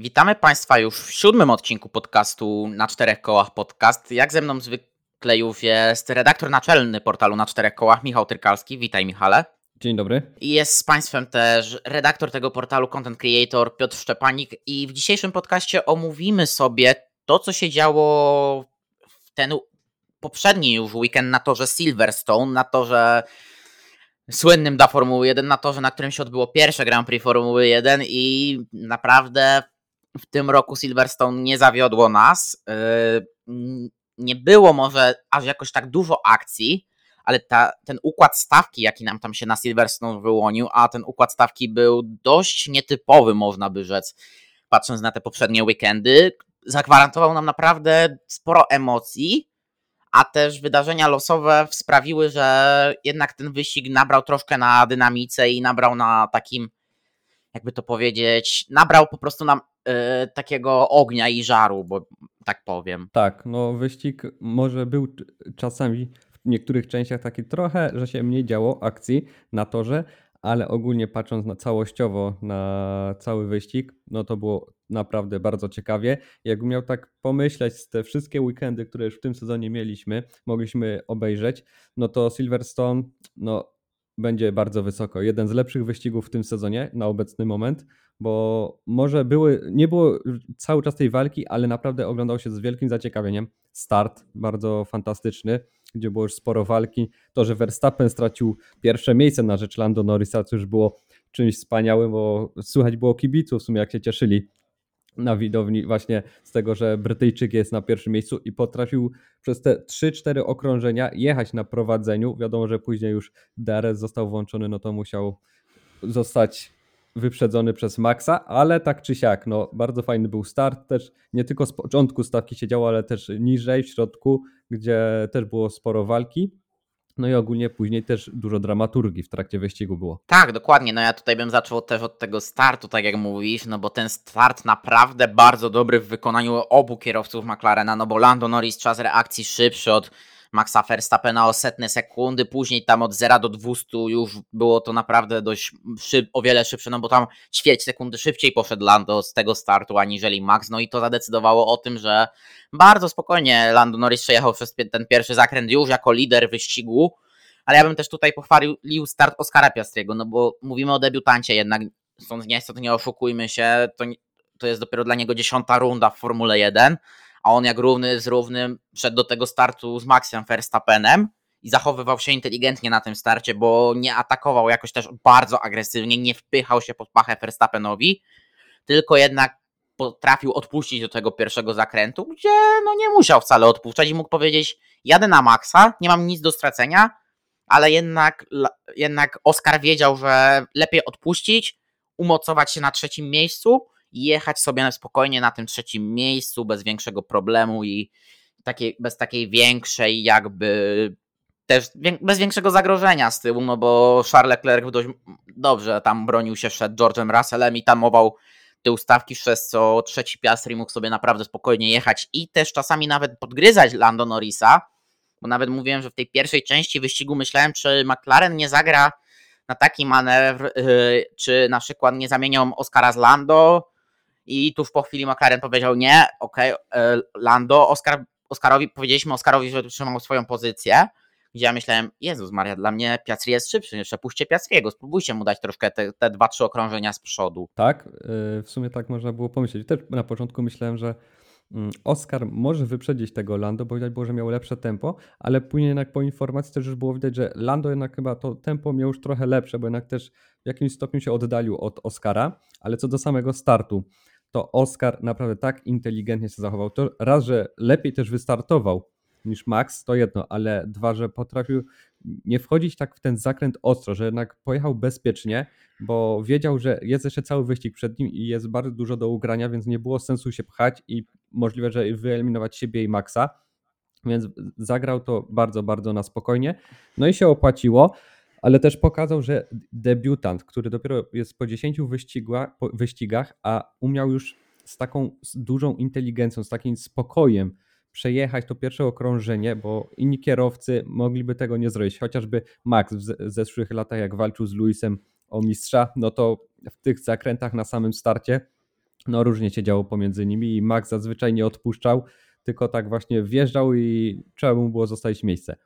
Witamy Państwa już w siódmym odcinku podcastu na czterech kołach podcast. Jak ze mną zwykle już jest redaktor naczelny portalu na czterech kołach, Michał Tyrkalski. Witaj Michale. Dzień dobry. I jest z Państwem też redaktor tego portalu, content creator Piotr Szczepanik. I w dzisiejszym podcaście omówimy sobie to, co się działo w ten poprzedni już weekend na torze Silverstone, na torze słynnym dla Formuły 1, na torze, na którym się odbyło pierwsze Grand Prix Formuły 1 i naprawdę w tym roku Silverstone nie zawiodło nas. Yy, nie było może aż jakoś tak dużo akcji, ale ta, ten układ stawki, jaki nam tam się na Silverstone wyłonił, a ten układ stawki był dość nietypowy, można by rzec, patrząc na te poprzednie weekendy, zagwarantował nam naprawdę sporo emocji, a też wydarzenia losowe sprawiły, że jednak ten wyścig nabrał troszkę na dynamice i nabrał na takim, jakby to powiedzieć, nabrał po prostu nam takiego ognia i żaru, bo tak powiem. Tak, no wyścig może był czasami w niektórych częściach taki trochę, że się mniej działo akcji na torze, ale ogólnie patrząc na całościowo na cały wyścig, no to było naprawdę bardzo ciekawie. Jakbym miał tak pomyśleć, te wszystkie weekendy, które już w tym sezonie mieliśmy, mogliśmy obejrzeć, no to Silverstone, no będzie bardzo wysoko. Jeden z lepszych wyścigów w tym sezonie na obecny moment, bo może były, nie było cały czas tej walki, ale naprawdę oglądał się z wielkim zaciekawieniem. Start bardzo fantastyczny, gdzie było już sporo walki. To, że Verstappen stracił pierwsze miejsce na rzecz Lando Norrisa, to już było czymś wspaniałym, bo słychać było kibiców w sumie, jak się cieszyli na widowni właśnie z tego, że Brytyjczyk jest na pierwszym miejscu i potrafił przez te 3-4 okrążenia jechać na prowadzeniu. Wiadomo, że później już DRS został włączony, no to musiał zostać wyprzedzony przez Maxa, ale tak czy siak, no bardzo fajny był start też, nie tylko z początku stawki się działo, ale też niżej, w środku, gdzie też było sporo walki. No i ogólnie później też dużo dramaturgii w trakcie wyścigu było. Tak, dokładnie. No ja tutaj bym zaczął też od tego startu, tak jak mówisz, no bo ten start naprawdę bardzo dobry w wykonaniu obu kierowców McLarena, no bo Lando Norris czas reakcji szybszy od Maxa Verstappena o setne sekundy, później tam od 0 do 200 już było to naprawdę dość szyb, o wiele szybsze, no bo tam ćwierć sekundy szybciej poszedł Lando z tego startu aniżeli Max, no i to zadecydowało o tym, że bardzo spokojnie Lando Norris przejechał przez ten pierwszy zakręt już jako lider wyścigu, ale ja bym też tutaj pochwalił start Oskara Piastriego, no bo mówimy o debiutancie jednak, stąd niestety nie oszukujmy się, to, to jest dopiero dla niego dziesiąta runda w Formule 1, a on jak równy z równym szedł do tego startu z Maxem Verstappenem i zachowywał się inteligentnie na tym starcie, bo nie atakował jakoś też bardzo agresywnie, nie wpychał się pod pachę Verstappenowi, tylko jednak potrafił odpuścić do tego pierwszego zakrętu, gdzie no nie musiał wcale odpuszczać i mógł powiedzieć jadę na maksa, nie mam nic do stracenia, ale jednak, jednak Oscar wiedział, że lepiej odpuścić, umocować się na trzecim miejscu jechać sobie spokojnie na tym trzecim miejscu bez większego problemu i takiej, bez takiej większej jakby też bez większego zagrożenia z tyłu, no bo Charles Leclerc dość dobrze tam bronił się przed George'em Russellem i tamował te ustawki, przez co trzeci Piastri mógł sobie naprawdę spokojnie jechać i też czasami nawet podgryzać Lando Norrisa, bo nawet mówiłem, że w tej pierwszej części wyścigu myślałem, czy McLaren nie zagra na taki manewr, yy, czy na przykład nie zamienią Oscara z Lando, i tuż po chwili McLaren powiedział nie, okej, okay, Lando, Oscar, Oscarowi, powiedzieliśmy Oscarowi, że trzymał swoją pozycję, gdzie ja myślałem, Jezus Maria, dla mnie Piastri jest szybszy, jeszcze puśćcie Piastriego, spróbujcie mu dać troszkę te, te dwa, trzy okrążenia z przodu. Tak, y, w sumie tak można było pomyśleć. Też na początku myślałem, że Oscar może wyprzedzić tego Lando, bo widać było, że miał lepsze tempo, ale później jednak po informacji też już było widać, że Lando jednak chyba to tempo miał już trochę lepsze, bo jednak też w jakimś stopniu się oddalił od Oscara, ale co do samego startu, to Oscar naprawdę tak inteligentnie się zachował. To raz, że lepiej też wystartował niż Max, to jedno, ale dwa, że potrafił nie wchodzić tak w ten zakręt ostro, że jednak pojechał bezpiecznie, bo wiedział, że jest jeszcze cały wyścig przed nim i jest bardzo dużo do ugrania, więc nie było sensu się pchać i możliwe, że wyeliminować siebie i Maxa. Więc zagrał to bardzo, bardzo na spokojnie. No i się opłaciło ale też pokazał, że debiutant, który dopiero jest po 10 wyścigła, po wyścigach, a umiał już z taką z dużą inteligencją, z takim spokojem przejechać to pierwsze okrążenie, bo inni kierowcy mogliby tego nie zrobić. Chociażby Max w zeszłych latach, jak walczył z Luisem o mistrza, no to w tych zakrętach na samym starcie no różnie się działo pomiędzy nimi i Max zazwyczaj nie odpuszczał, tylko tak właśnie wjeżdżał i trzeba mu było zostawić miejsce.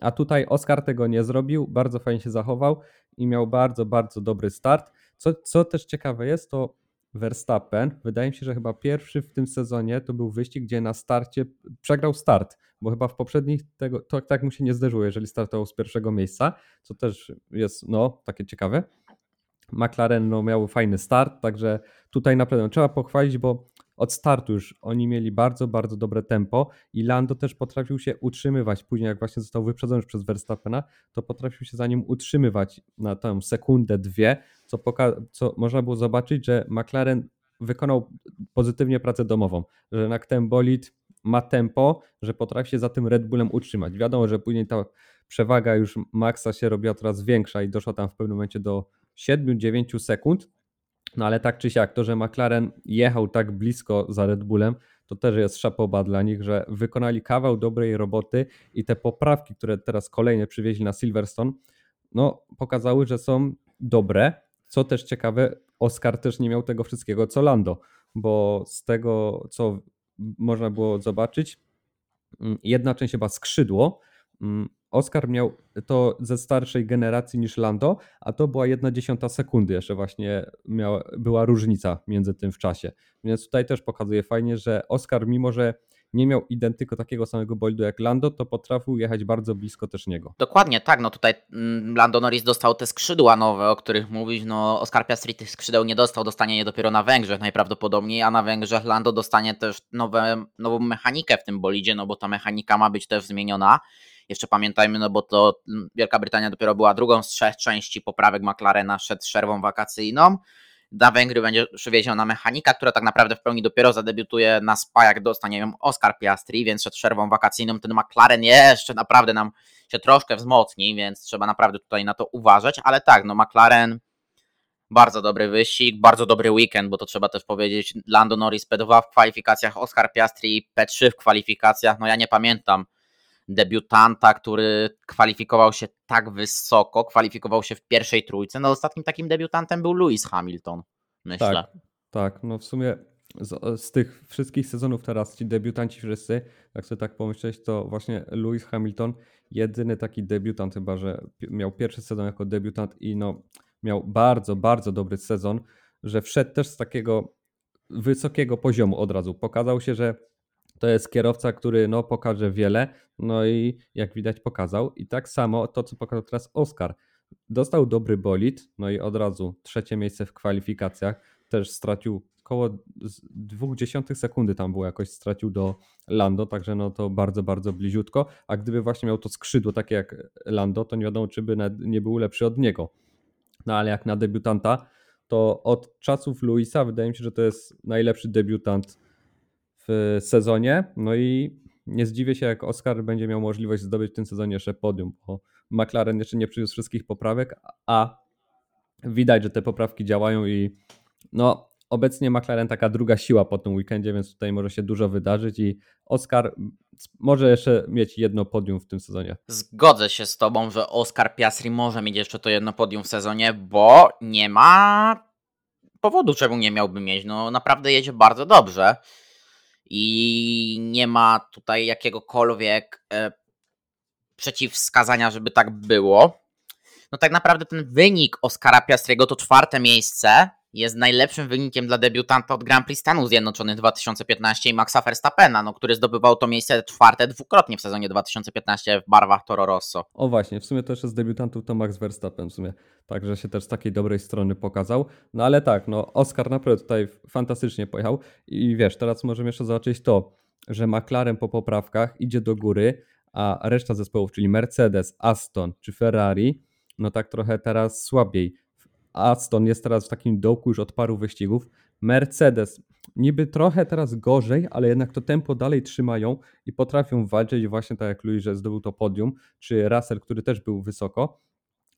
A tutaj Oscar tego nie zrobił, bardzo fajnie się zachował i miał bardzo, bardzo dobry start. Co, co też ciekawe jest, to Verstappen, wydaje mi się, że chyba pierwszy w tym sezonie to był wyścig, gdzie na starcie przegrał start, bo chyba w poprzednich tego, to tak mu się nie zdarzyło, jeżeli startował z pierwszego miejsca, co też jest no takie ciekawe. McLaren no, miał fajny start, także tutaj naprawdę trzeba pochwalić, bo od startu już oni mieli bardzo, bardzo dobre tempo i Lando też potrafił się utrzymywać. Później, jak właśnie został wyprzedzony już przez Verstappena, to potrafił się za nim utrzymywać na tę sekundę, dwie, co, co można było zobaczyć, że McLaren wykonał pozytywnie pracę domową, że jednak ten bolid ma tempo, że potrafi się za tym Red Bullem utrzymać. Wiadomo, że później ta przewaga już Maxa się robiła coraz większa i doszła tam w pewnym momencie do 7-9 sekund, no ale tak czy siak, to, że McLaren jechał tak blisko za Red Bullem, to też jest szapoba dla nich, że wykonali kawał dobrej roboty i te poprawki, które teraz kolejne przywieźli na Silverstone, no pokazały, że są dobre. Co też ciekawe, Oscar też nie miał tego wszystkiego co Lando, bo z tego, co można było zobaczyć, mm, jedna część chyba skrzydło, Oscar miał to ze starszej generacji niż Lando, a to była jedna dziesiąta sekundy jeszcze właśnie miała, była różnica między tym w czasie. Więc tutaj też pokazuje fajnie, że Oscar mimo, że nie miał identyko takiego samego bolidu jak Lando, to potrafił jechać bardzo blisko też niego. Dokładnie tak, no tutaj mm, Lando Norris dostał te skrzydła nowe, o których mówisz, no Oscar Piastri tych skrzydeł nie dostał, dostanie je dopiero na Węgrzech najprawdopodobniej, a na Węgrzech Lando dostanie też nowe, nową mechanikę w tym bolidzie, no bo ta mechanika ma być też zmieniona. Jeszcze pamiętajmy, no bo to Wielka Brytania dopiero była drugą z trzech części poprawek McLarena przed przerwą wakacyjną. Na Węgry będzie przywieziona mechanika, która tak naprawdę w pełni dopiero zadebiutuje na SPA, jak dostanie ją Oscar Piastri, więc przed przerwą wakacyjną ten McLaren jeszcze naprawdę nam się troszkę wzmocni, więc trzeba naprawdę tutaj na to uważać, ale tak, no McLaren bardzo dobry wyścig, bardzo dobry weekend, bo to trzeba też powiedzieć, Lando Norris P2 w kwalifikacjach, Oscar Piastri P3 w kwalifikacjach, no ja nie pamiętam debiutanta, który kwalifikował się tak wysoko, kwalifikował się w pierwszej trójce. No ostatnim takim debiutantem był Lewis Hamilton, myślę. Tak, tak. no w sumie z, z, tych wszystkich sezonów teraz ci debiutanci wszyscy, jak sobie tak pomyśleć, to właśnie Lewis Hamilton, jedyny taki debiutant chyba, że miał pierwszy sezon jako debiutant i no miał bardzo, bardzo dobry sezon, że wszedł też z takiego wysokiego poziomu od razu. Pokazał się, że to jest kierowca, który no, pokaże wiele, no i jak widać pokazał. I tak samo to, co pokazał teraz Oscar. Dostał dobry bolid, no i od razu trzecie miejsce w kwalifikacjach. Też stracił około dwóch dziesiątych sekundy tam było jakoś stracił do Lando, także no to bardzo, bardzo bliziutko. A gdyby właśnie miał to skrzydło takie jak Lando, to nie wiadomo, czy by nie był lepszy od niego. No ale jak na debiutanta, to od czasów Luisa wydaje mi się, że to jest najlepszy debiutant w sezonie. No i nie zdziwię się, jak Oscar będzie miał możliwość zdobyć w tym sezonie jeszcze podium, bo McLaren jeszcze nie przyniósł wszystkich poprawek, a widać, że te poprawki działają i no obecnie McLaren taka druga siła po tym weekendzie, więc tutaj może się dużo wydarzyć i Oscar może jeszcze mieć jedno podium w tym sezonie. Zgodzę się z tobą, że Oscar Piastri może mieć jeszcze to jedno podium w sezonie, bo nie ma powodu, czemu nie miałby mieć. No naprawdę jedzie bardzo dobrze i nie ma tutaj jakiegokolwiek e, przeciwwskazania, żeby tak było. No tak naprawdę ten wynik Oscara Piastriego to czwarte miejsce jest najlepszym wynikiem dla debiutanta od Grand Prix Stanów Zjednoczonych 2015 i Maxa Verstappena, no, który zdobywał to miejsce czwarte dwukrotnie w sezonie 2015 w barwach Toro Rosso. O właśnie, w sumie też z debiutantów to Max Verstappen w sumie, także się też z takiej dobrej strony pokazał. No ale tak, no Oscar naprawdę tutaj fantastycznie pojechał i wiesz, teraz możemy jeszcze zobaczyć to, że McLaren po poprawkach idzie do góry, a reszta zespołów, czyli Mercedes, Aston czy Ferrari, no tak trochę teraz słabiej Aston jest teraz w takim dołku już od paru wyścigów. Mercedes niby trochę teraz gorzej, ale jednak to tempo dalej trzymają i potrafią walczyć właśnie tak jak Louis, że zdobył to podium, czy Russell, który też był wysoko.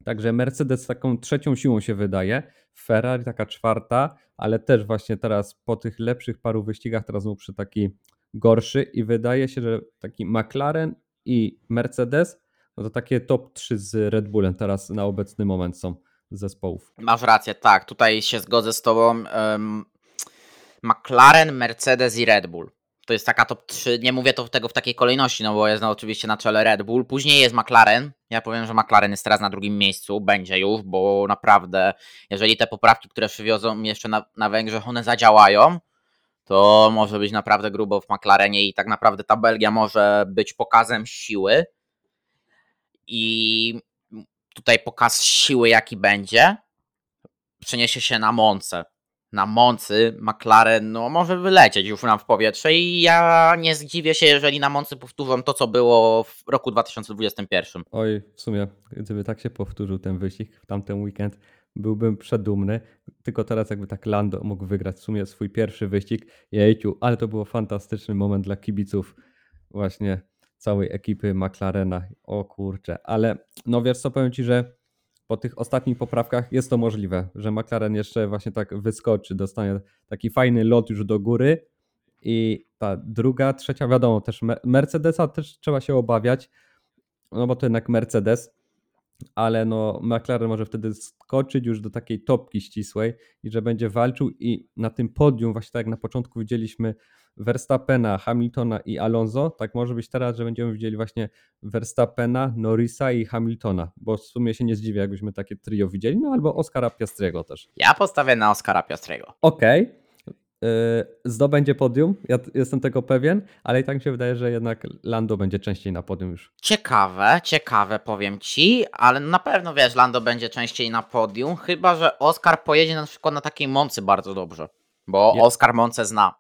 Także Mercedes taką trzecią siłą się wydaje, Ferrari taka czwarta, ale też właśnie teraz po tych lepszych paru wyścigach teraz mu przy taki gorszy i wydaje się, że taki McLaren i Mercedes no to takie top 3 z Red Bullem teraz na obecny moment są zespołów. Masz rację, tak. Tutaj się zgodzę z Tobą. McLaren, Mercedes i Red Bull. To jest taka top 3. Nie mówię to tego w takiej kolejności, no bo jest no, oczywiście na czele Red Bull. Później jest McLaren. Ja powiem, że McLaren jest teraz na drugim miejscu. Będzie już, bo naprawdę, jeżeli te poprawki, które przywiozą jeszcze na, na Węgrzech, one zadziałają, to może być naprawdę grubo w McLarenie i tak naprawdę ta Belgia może być pokazem siły. I tutaj pokaz siły, jaki będzie, przeniesie się na Monce na Moncy McLaren no, może wylecieć już nam w powietrze i ja nie zdziwię się, jeżeli na Moncy powtórzą to, co było w roku 2021. Oj, w sumie, gdyby tak się powtórzył ten wyścig w tamten weekend, byłbym przedumny. Tylko teraz jakby tak Lando mógł wygrać w sumie swój pierwszy wyścig. Jejciu, ale to był fantastyczny moment dla kibiców właśnie całej ekipy McLarena. O kurczę, ale no wiesz co, powiem Ci, że po tych ostatnich poprawkach jest to możliwe, że McLaren jeszcze właśnie tak wyskoczy, dostanie taki fajny lot już do góry i ta druga, trzecia, wiadomo, też Mercedesa też trzeba się obawiać, no bo to jednak Mercedes, ale no McLaren może wtedy skoczyć już do takiej topki ścisłej i że będzie walczył i na tym podium, właśnie tak jak na początku widzieliśmy Verstappena, Hamiltona i Alonso, tak może być teraz, że będziemy widzieli właśnie Verstappena, Norrisa i Hamiltona, bo w sumie się nie zdziwię, jakbyśmy takie trio widzieli, no albo Oscara Piastriego też. Ja postawię na Oscara Piastriego. Okej. Okay. Zdobędzie podium, ja jestem tego pewien, ale i tak mi się wydaje, że jednak Lando będzie częściej na podium już. Ciekawe, ciekawe powiem ci, ale na pewno wiesz, Lando będzie częściej na podium, chyba że Oscar pojedzie na przykład na takiej Moncy bardzo dobrze, bo Je... Oscar Monce zna.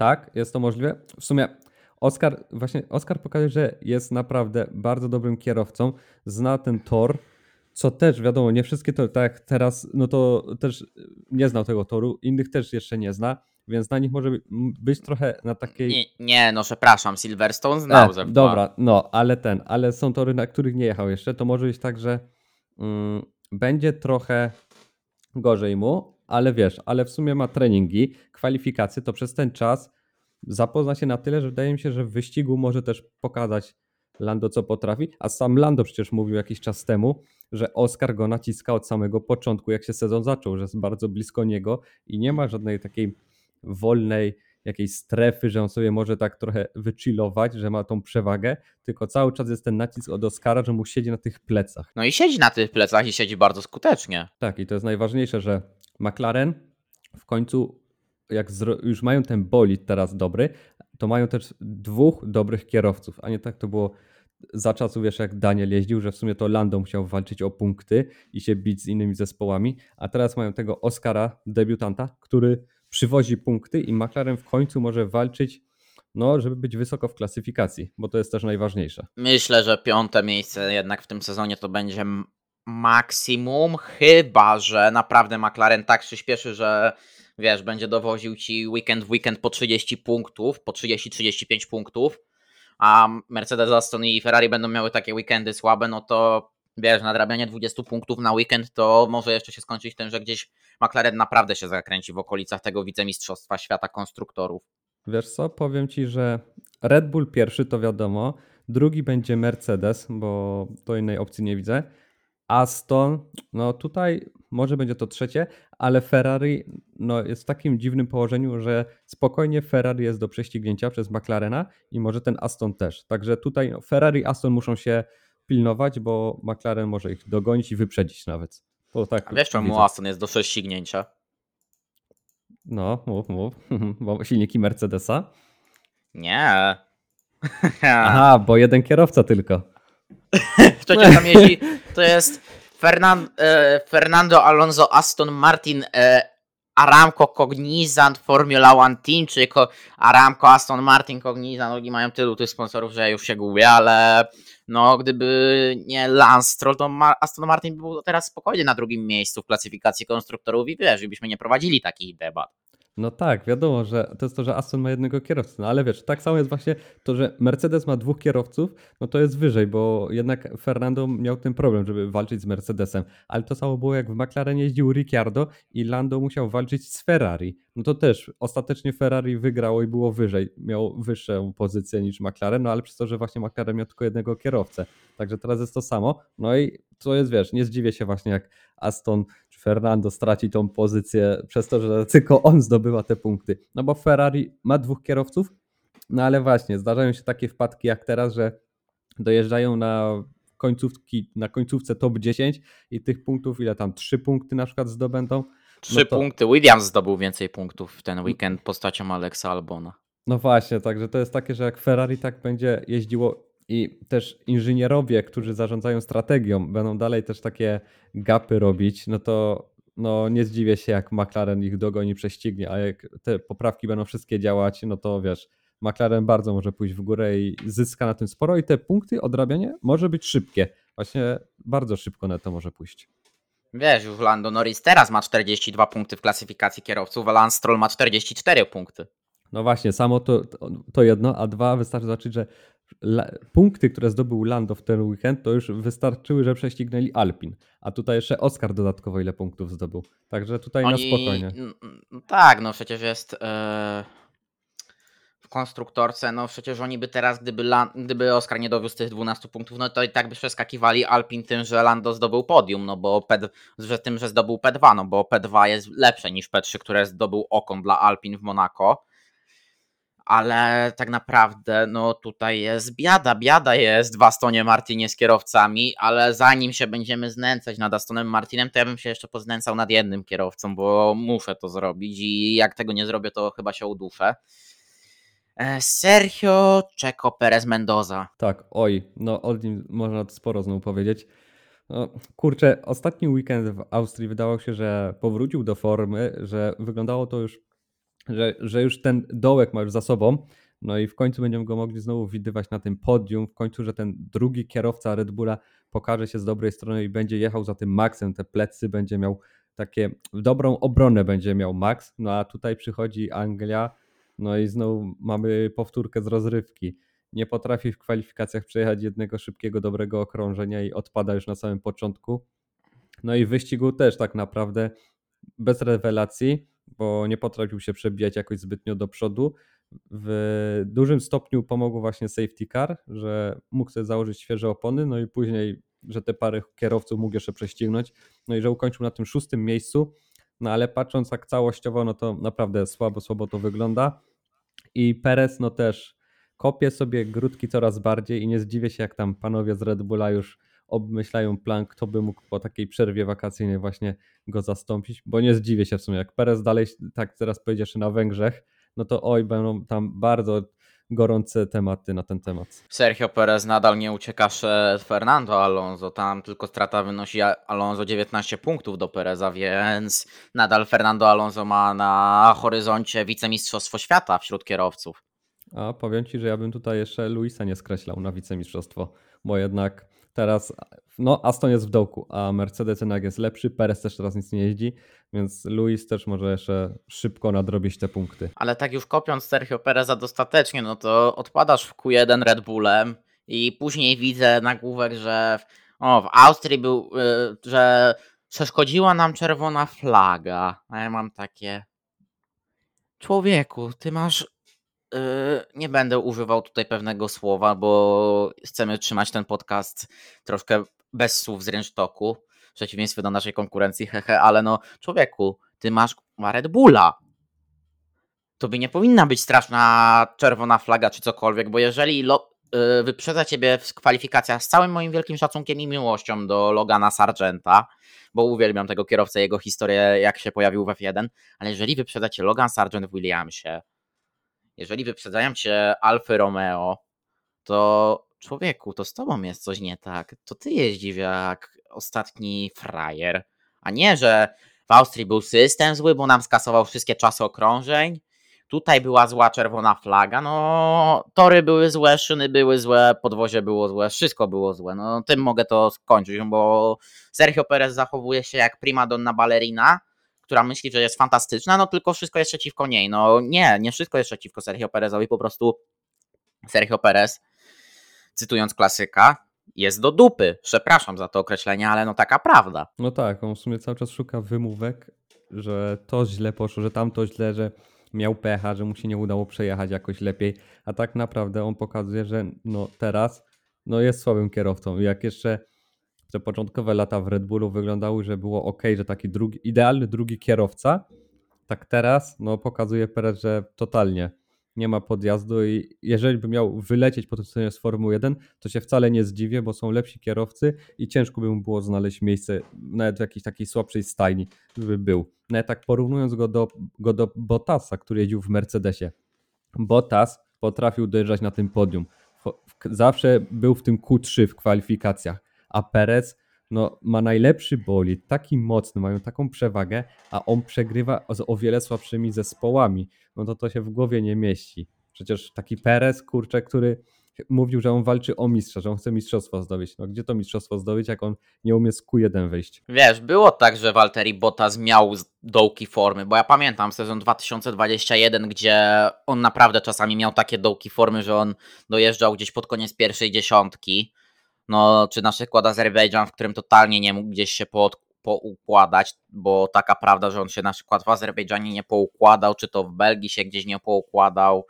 Tak, jest to możliwe. W sumie Oscar, właśnie Oscar pokazuje, że jest naprawdę bardzo dobrym kierowcą, zna ten tor, co też wiadomo, nie wszystkie to tak teraz, no to też nie znał tego toru, innych też jeszcze nie zna, więc na nich może być trochę na takiej. Nie, nie no przepraszam, Silverstone znał e, Dobra, no, ale ten, ale są tory, na których nie jechał jeszcze, to może być tak, że mm, będzie trochę gorzej mu, ale wiesz, ale w sumie ma treningi, kwalifikacje, to przez ten czas zapozna się na tyle, że wydaje mi się, że w wyścigu może też pokazać Lando co potrafi, a sam Lando przecież mówił jakiś czas temu, że Oscar go naciska od samego początku, jak się sezon zaczął, że jest bardzo blisko niego i nie ma żadnej takiej wolnej jakiejś strefy, że on sobie może tak trochę wychillować, że ma tą przewagę, tylko cały czas jest ten nacisk od Oscara, że mu siedzi na tych plecach. No i siedzi na tych plecach i siedzi bardzo skutecznie. Tak, i to jest najważniejsze, że McLaren w końcu, jak już mają ten bolid teraz dobry, to mają też dwóch dobrych kierowców, a nie tak to było za czasów, wiesz, jak Daniel jeździł, że w sumie to Lando musiał walczyć o punkty i się bić z innymi zespołami, a teraz mają tego Oscara, debiutanta, który przywozi punkty i McLaren w końcu może walczyć, no, żeby być wysoko w klasyfikacji, bo to jest też najważniejsze. Myślę, że piąte miejsce jednak w tym sezonie to będzie maksimum, chyba że naprawdę McLaren tak przyspieszy, że wiesz, będzie dowoził ci weekend w weekend po 30 punktów, po 30-35 punktów, a Mercedes, Aston i Ferrari będą miały takie weekendy słabe, no to wiesz, nadrabianie 20 punktów na weekend to może jeszcze się skończyć tym, że gdzieś McLaren naprawdę się zakręci w okolicach tego wicemistrzostwa świata konstruktorów. Wiesz co, powiem Ci, że Red Bull pierwszy to wiadomo, drugi będzie Mercedes, bo do innej opcji nie widzę. Aston, no tutaj może będzie to trzecie, ale Ferrari no, jest w takim dziwnym położeniu, że spokojnie Ferrari jest do prześcignięcia przez McLarena i może ten Aston też. Także tutaj no, Ferrari i Aston muszą się pilnować, bo McLaren może ich dogonić i wyprzedzić nawet. To tak A wiesz czemu Aston jest do prześcignięcia? No, mów, mów. Bo silniki Mercedesa? Nie. Aha, bo jeden kierowca tylko. Przecież tam jeździ, to jest e, Fernando Alonso Aston Martin e, Aramco Cognizant Formula One Team, czy Aramco Aston Martin Cognizant, oni mają tylu tych sponsorów, że już się gubię, ale no gdyby nie Lance Stroll, to Aston Martin był teraz spokojnie na drugim miejscu w klasyfikacji konstruktorów i wiesz, byśmy nie prowadzili takich debat. No tak, wiadomo, że to jest to, że Aston ma jednego kierowcę, no ale wiesz, tak samo jest właśnie to, że Mercedes ma dwóch kierowców, no to jest wyżej, bo jednak Fernando miał ten problem, żeby walczyć z Mercedesem, ale to samo było jak w McLaren jeździł Ricciardo i Lando musiał walczyć z Ferrari. No to też ostatecznie Ferrari wygrało i było wyżej, miał wyższą pozycję niż McLaren, no ale przez to, że właśnie McLaren miał tylko jednego kierowcę. Także teraz jest to samo. No i to jest, wiesz, nie zdziwię się właśnie jak Aston Fernando straci tą pozycję przez to, że tylko on zdobywa te punkty. No bo Ferrari ma dwóch kierowców, no ale właśnie, zdarzają się takie wpadki jak teraz, że dojeżdżają na końcówki, na końcówce top 10 i tych punktów, ile tam, trzy punkty na przykład zdobędą. Trzy No to- punkty. Williams zdobył więcej punktów w ten weekend postacią Alexa Albona. No właśnie, także to jest takie, że jak Ferrari tak będzie jeździło i też inżynierowie, którzy zarządzają strategią, będą dalej też takie gapy robić, no to no nie zdziwię się, jak McLaren ich dogoni, prześcignie, a jak te poprawki będą wszystkie działać, no to wiesz, McLaren bardzo może pójść w górę i zyska na tym sporo i te punkty, odrabianie może być szybkie. Właśnie bardzo szybko na to może pójść. Wiesz, już Lando Norris teraz ma 42 punkty w klasyfikacji kierowców, a Lance Stroll ma 44 punkty. No właśnie, samo to, to, to jedno, a dwa wystarczy zobaczyć, że punkty, które zdobył Lando w ten weekend, to już wystarczyły, że prześcignęli Alpin. A tutaj jeszcze Oscar dodatkowo ile punktów zdobył. Także tutaj na spokojnie. tak, no przecież jest w konstruktorce, no przecież oni by teraz, gdyby, Lan, gdyby Oscar nie dowiózł tych 12 punktów, no to i tak by przeskakiwali Alpin tym, że Lando zdobył podium, no bo P, że tym, że zdobył P2, no bo P2 jest lepsze niż P3, które zdobył Okon dla Alpin w Monako. Ale tak naprawdę, no tutaj jest biada, biada jest w Astonie Martinie z kierowcami, ale zanim się będziemy znęcać nad Astonem Martinem, to ja bym się jeszcze poznęcał nad jednym kierowcą, bo muszę to zrobić i jak tego nie zrobię, to chyba się uduszę. E, Sergio Checo Perez Mendoza. Tak, oj, no o nim można sporo znowu powiedzieć. No, kurczę, ostatni weekend w Austrii wydawało się, że powrócił do formy, że wyglądało to już, że, że już ten dołek ma już za sobą. No i w końcu będziemy go mogli znowu widywać na tym podium. W końcu, że ten drugi kierowca Red Bulla pokaże się z dobrej strony i będzie jechał za tym Maxem. Te plecy będzie miał takie, dobrą obronę będzie miał Max. No a tutaj przychodzi Anglia. No i znowu mamy powtórkę z rozrywki nie potrafi w kwalifikacjach przejechać jednego szybkiego, dobrego okrążenia i odpada już na samym początku. No i wyścigu też tak naprawdę bez rewelacji, bo nie potrafił się przebijać jakoś zbytnio do przodu. W dużym stopniu pomogło właśnie safety car, że mógł sobie założyć świeże opony, no i później, że te parę kierowców mógł jeszcze prześcignąć, no i że ukończył na tym szóstym miejscu. No ale patrząc tak całościowo, no to naprawdę słabo, słabo to wygląda. I Perez, no też kopie sobie grudki coraz bardziej i nie zdziwię się, jak tam panowie z Red Bulla już obmyślają plan, kto by mógł po takiej przerwie wakacyjnej właśnie go zastąpić, bo nie zdziwię się w sumie, jak Perez dalej, tak teraz pojedziesz na Węgrzech, no to oj, będą tam bardzo gorące tematy na ten temat. Sergio Perez nadal nie ucieka przed Fernando Alonso. Tam tylko strata wynosi Alonso 19 punktów do Pereza, więc nadal Fernando Alonso ma na horyzoncie wicemistrzostwo świata wśród kierowców. A powiem Ci, że ja bym tutaj jeszcze Luisa nie skreślał na wicemistrzostwo, bo jednak teraz, no Aston jest w dołku, a Mercedes jednak jest lepszy, Perez też teraz nic nie jeździ, więc Luis też może jeszcze szybko nadrobić te punkty. Ale tak już kopiąc Sergio Pereza dostatecznie, no to odpadasz w Q1 Red Bullem i później widzę nagłówek, że w, o, w Austrii był, y, że przeszkodziła nam czerwona flaga. A ja mam takie. Człowieku, ty masz. Y, nie będę używał tutaj pewnego słowa, bo chcemy trzymać ten podcast troszkę bez słów z rynsztoku. W przeciwieństwie do naszej konkurencji, hehe, ale no, człowieku, ty masz ma Red Bulla to by nie powinna być straszna czerwona flaga czy cokolwiek, bo jeżeli lo, y, wyprzedza ciebie w kwalifikacjach z całym moim wielkim szacunkiem i miłością do Logana Sargenta, bo uwielbiam tego kierowcę, jego historię, jak się pojawił w F1, ale jeżeli wyprzedza cię Logan Sargent w Williamsie, jeżeli wyprzedzają cię Alfy Romeo, to człowieku, to z tobą jest coś nie tak. To ty jeździsz jak ostatni frajer, a nie, że w Austrii był system zły, bo nam skasował wszystkie czasy okrążeń. Tutaj była zła czerwona flaga. No, tory były złe, szyny były złe, podwozie było złe, wszystko było złe. No, tym mogę to skończyć, bo Sergio Perez zachowuje się jak prima donna ballerina, która myśli, że jest fantastyczna, no tylko wszystko jest przeciwko niej. No nie, nie wszystko jest przeciwko Sergio Perezowi, po prostu Sergio Perez, cytując klasyka, jest do dupy. Przepraszam za to określenie, ale no taka prawda. No tak, on w sumie cały czas szuka wymówek, że to źle poszło, że tamto źle, że miał pecha, że mu się nie udało przejechać jakoś lepiej, a tak naprawdę on pokazuje, że no teraz no jest słabym kierowcą jak jeszcze te początkowe lata w Red Bullu wyglądały, że było ok, że taki drugi, idealny drugi kierowca, tak teraz no, pokazuje Perez, że totalnie nie ma podjazdu i jeżeli by miał wylecieć po tym sezonie z Formuły 1, to się wcale nie zdziwię, bo są lepsi kierowcy i ciężko by mu było znaleźć miejsce nawet w jakiejś takiej słabszej stajni, by był. Nawet tak porównując go do, go do Bottasa, który jeździł w Mercedesie. Bottas potrafił dojeżdżać na tym podium. Zawsze był w tym Q3 w kwalifikacjach, a Perez no, ma najlepszy bolid, taki mocny, mają taką przewagę, a on przegrywa z o wiele słabszymi zespołami. No to to się w głowie nie mieści. Przecież taki Perez, kurczę, który mówił, że on walczy o mistrza, że on chce mistrzostwo zdobyć. No gdzie to mistrzostwo zdobyć, jak on nie umie z Q1 wyjść? Wiesz, było tak, że Walteri Bottas miał dołki formy, bo ja pamiętam sezon 2021, gdzie on naprawdę czasami miał takie dołki formy, że on dojeżdżał gdzieś pod koniec pierwszej dziesiątki no, czy na przykład Azerbejdżan, w którym totalnie nie mógł gdzieś się po, poukładać, bo taka prawda, że on się na przykład w Azerbejdżanie nie poukładał, czy to w Belgii się gdzieś nie poukładał,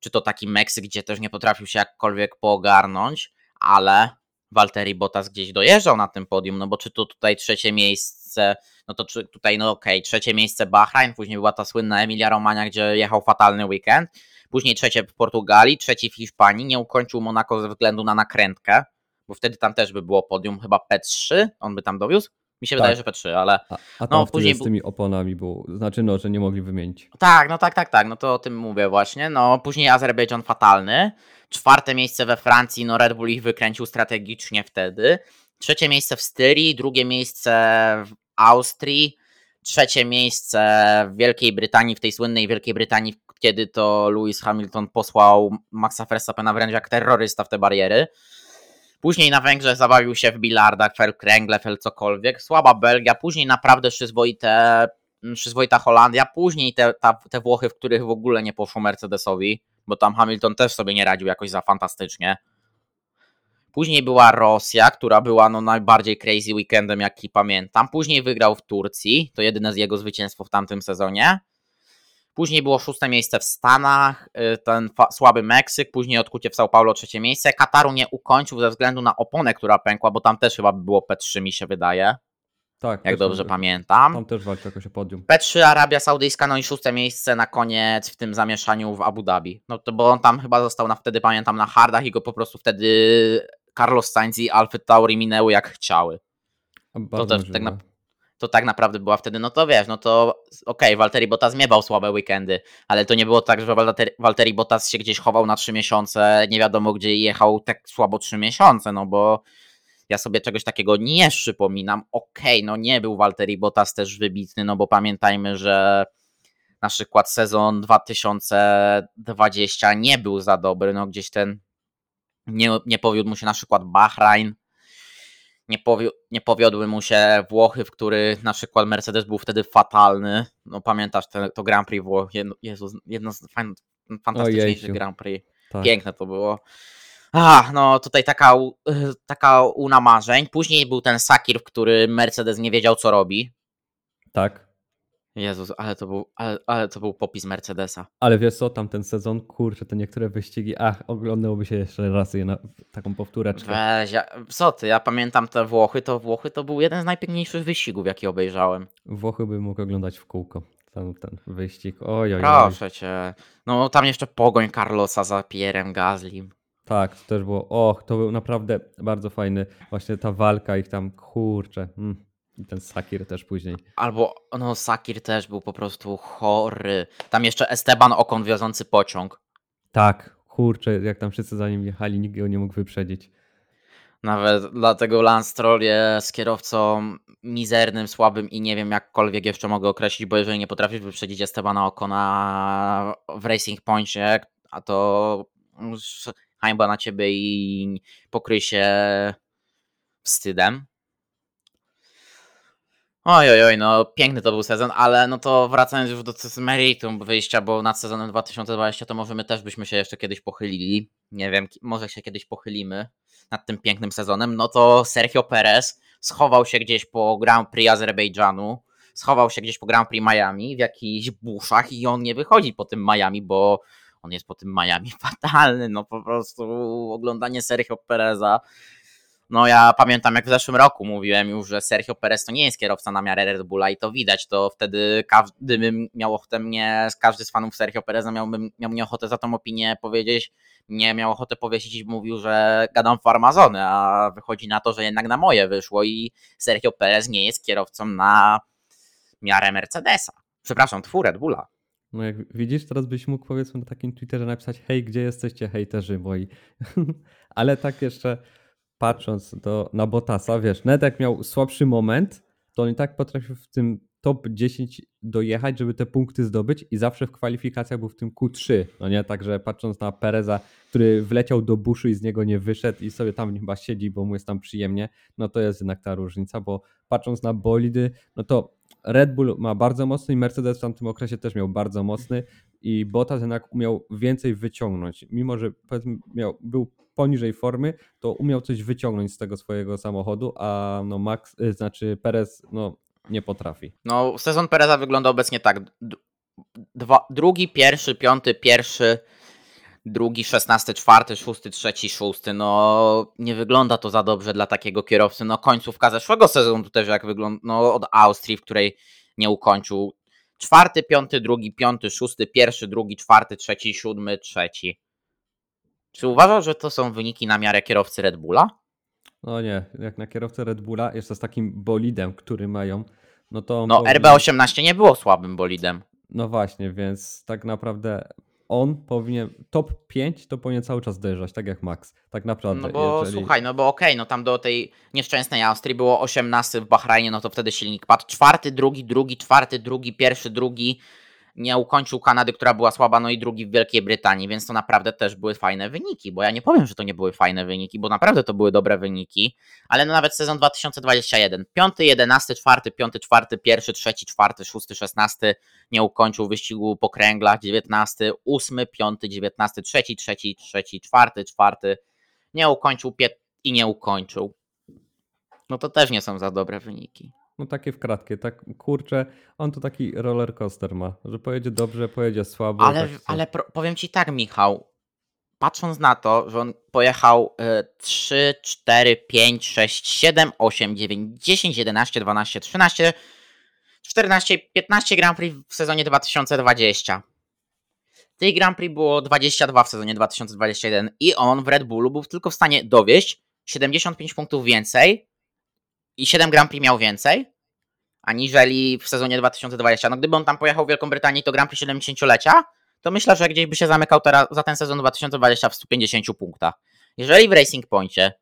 czy to taki Meksyk, gdzie też nie potrafił się jakkolwiek poogarnąć, ale Walteri Bottas gdzieś dojeżdżał na tym podium, no bo czy to tutaj trzecie miejsce, no to czy tutaj, no okej, okay, trzecie miejsce Bahrain, później była ta słynna Emilia Romagna, gdzie jechał fatalny weekend, później trzecie w Portugalii, trzeci w Hiszpanii, nie ukończył Monako ze względu na nakrętkę, bo wtedy tam też by było podium, chyba P3, on by tam dowiózł. Mi się tak. wydaje, że P3, ale. A, a no, później z tymi oponami było, znaczy no, że nie mogli wymienić. Tak, no tak, tak, tak, no to o tym mówię właśnie. No później Azerbejdżan fatalny. Czwarte miejsce we Francji, no Red Bull ich wykręcił strategicznie wtedy. Trzecie miejsce w Styrii, drugie miejsce w Austrii, trzecie miejsce w Wielkiej Brytanii, w tej słynnej Wielkiej Brytanii, kiedy to Lewis Hamilton posłał Maxa Verstappena wręcz jak terrorysta w te bariery. Później na Węgrzech zabawił się w bilardach, fel kręgle, fel cokolwiek. Słaba Belgia, później naprawdę przyzwoite, przyzwoita Holandia, później te, ta, te Włochy, w których w ogóle nie poszło Mercedesowi, bo tam Hamilton też sobie nie radził jakoś za fantastycznie. Później była Rosja, która była no najbardziej crazy weekendem, jaki pamiętam. Później wygrał w Turcji, to jedyne z jego zwycięstwo w tamtym sezonie. Później było szóste miejsce w Stanach, y, ten słaby Meksyk, później odkucie w São Paulo trzecie miejsce. Kataru nie ukończył ze względu na oponę, która pękła, bo tam też chyba było P3 mi się wydaje. Tak. Jak dobrze pamiętam. Tam też walczy jakoś o podium. P3 Arabia Saudyjska, no i szóste miejsce na koniec w tym zamieszaniu w Abu Dhabi. No to bo on tam chyba został na wtedy, pamiętam, na hardach i go po prostu wtedy Carlos Sainz i Alfa Tauri minęły jak chciały. to też tak na, to tak naprawdę była wtedy, no to wiesz, no to okej, okay, Walteri Bottas miebał słabe weekendy, ale to nie było tak, że Walteri Bottas się gdzieś chował na trzy miesiące, nie wiadomo gdzie jechał tak słabo trzy miesiące, no bo ja sobie czegoś takiego nie przypominam. Okej, okay, no nie był Walteri Bottas też wybitny, no bo pamiętajmy, że na przykład sezon 2020 nie był za dobry, no gdzieś ten nie, nie powiódł mu się na przykład Bahrain, nie, powi nie powiodły mu się Włochy, w których na przykład Mercedes był wtedy fatalny. No pamiętasz te, to Grand Prix Włoch, Jezus, jedno z fan, fantastyczniejszych Grand Prix. Tak. Piękne to było. A, no tutaj taka, taka una marzeń. Później był ten Sakir, w którym Mercedes nie wiedział co robi. Tak. Jezus, ale to był, ale, ale to był popis Mercedesa. Ale wiesz co, tam ten sezon, kurczę, te niektóre wyścigi, ach, oglądałoby się jeszcze raz je na taką powtóreczkę. Weź, ja, co ty, ja pamiętam te Włochy, to Włochy to był jeden z najpiękniejszych wyścigów, jaki obejrzałem. Włochy bym mógł oglądać w kółko, ten, ten wyścig, oj, oj, Proszę cię, no tam jeszcze pogoń Carlosa za Pierrem Gaslim. Tak, to też było, och, to był naprawdę bardzo fajny, właśnie ta walka ich tam, kurczę, mm. I ten Sakir też później. Albo, no Sakir też był po prostu chory. Tam jeszcze Esteban Okon wiozący pociąg. Tak, kurczę, jak tam wszyscy za nim jechali, nikt go nie mógł wyprzedzić. Nawet dlatego Lance Stroll jest kierowcą mizernym, słabym i nie wiem jakkolwiek jeszcze mogę określić, bo jeżeli nie potrafisz wyprzedzić Estebana Okona w Racing Pointie, a to hańba na ciebie i pokryj się wstydem. Oj, oj, oj, no piękny to był sezon, ale no to wracając już do meritum wyjścia, bo nad sezonem 2020 to może my też byśmy się jeszcze kiedyś pochylili. Nie wiem, może się kiedyś pochylimy nad tym pięknym sezonem. No to Sergio Perez schował się gdzieś po Grand Prix Azerbejdżanu, schował się gdzieś po Grand Prix Miami w jakichś buszach i on nie wychodzi po tym Miami, bo on jest po tym Miami fatalny. No po prostu oglądanie Sergio Pereza No ja pamiętam jak w zeszłym roku mówiłem już, że Sergio Perez to nie jest kierowca na miarę Red Bulla i to widać, to wtedy każdy bym miał ochotę mnie, każdy z fanów Sergio Pereza miałbym, miał mnie ochotę za tą opinię powiedzieć, nie miał ochotę powiedzieć i mówił, że gadam farmazony, a wychodzi na to, że jednak na moje wyszło i Sergio Perez nie jest kierowcą na miarę Mercedesa. Przepraszam, twór Red Bulla. No jak widzisz, teraz byś mógł powiedzmy na takim Twitterze napisać hej, gdzie jesteście hejterzy moi. Ale tak jeszcze patrząc do, na Botasa, wiesz, nawet jak miał słabszy moment, to on i tak potrafił w tym top 10 dojechać, żeby te punkty zdobyć i zawsze w kwalifikacjach był w tym Q3, no nie? Także patrząc na Pereza, który wleciał do buszu i z niego nie wyszedł i sobie tam chyba siedzi, bo mu jest tam przyjemnie, no to jest jednak ta różnica, bo patrząc na bolidy, no to Red Bull ma bardzo mocny i Mercedes w tamtym okresie też miał bardzo mocny i Bottas jednak umiał więcej wyciągnąć. Mimo, że miał, był poniżej formy, to umiał coś wyciągnąć z tego swojego samochodu, a no Max, y, znaczy Perez no nie potrafi. No sezon Pereza wygląda obecnie tak. Dwa, drugi, pierwszy, piąty, pierwszy, drugi, szesnasty, czwarty, szósty, trzeci, szósty. No nie wygląda to za dobrze dla takiego kierowcy. No końcówka zeszłego sezonu też jak wygląda, no od Austrii, w której nie ukończył. Czwarty, piąty, drugi, piąty, szósty, pierwszy, drugi, czwarty, trzeci, siódmy, trzeci. Czy uważasz, że to są wyniki na miarę kierowcy Red Bulla? No nie, jak na kierowcę Red Bulla, jeszcze z takim bolidem, który mają, no to... No powinien... RB18 nie było słabym bolidem. No właśnie, więc tak naprawdę on powinien, top 5 to powinien cały czas dojeżdżać, tak jak Max, tak naprawdę. No bo jeżeli... słuchaj, no bo okej, okay, no tam do tej nieszczęsnej Austrii było 18 w Bahrajnie, no to wtedy silnik padł czwarty, drugi, drugi, czwarty, drugi, pierwszy, drugi, nie ukończył Kanady, która była słaba, no i drugi w Wielkiej Brytanii, więc to naprawdę też były fajne wyniki, bo ja nie powiem, że to nie były fajne wyniki, bo naprawdę to były dobre wyniki, ale no nawet sezon 2021, piąty, jedenasty, czwarty, piąty, czwarty, pierwszy, trzeci, czwarty, szósty, szesnasty, nie ukończył wyścigu po kręglach, dziewiętnasty, ósmy, piąty, dziewiętnasty, trzeci, trzeci, trzeci, czwarty, czwarty, nie ukończył i nie ukończył. No to też nie są za dobre wyniki. No takie w kratkie, tak kurczę, on to taki roller coaster ma, że pojedzie dobrze, pojedzie słabo. Ale, tak ale powiem ci tak, Michał, patrząc na to, że on pojechał y, 3, 4, 5, 6, 7, 8, 9, 10, 11, 12, 13, 14, 15 Grand Prix w sezonie 2020. Tych Grand Prix było 22 w sezonie 2021 i on w Red Bullu był tylko w stanie dowieść 75 punktów więcej i 7 Grand Prix miał więcej, aniżeli w sezonie 2020. No gdyby on tam pojechał w Wielką Brytanię to Grand Prix 70-lecia, to myślę, że gdzieś by się zamykał teraz za ten sezon 2020 w 150 punktach. Jeżeli w Racing Pointie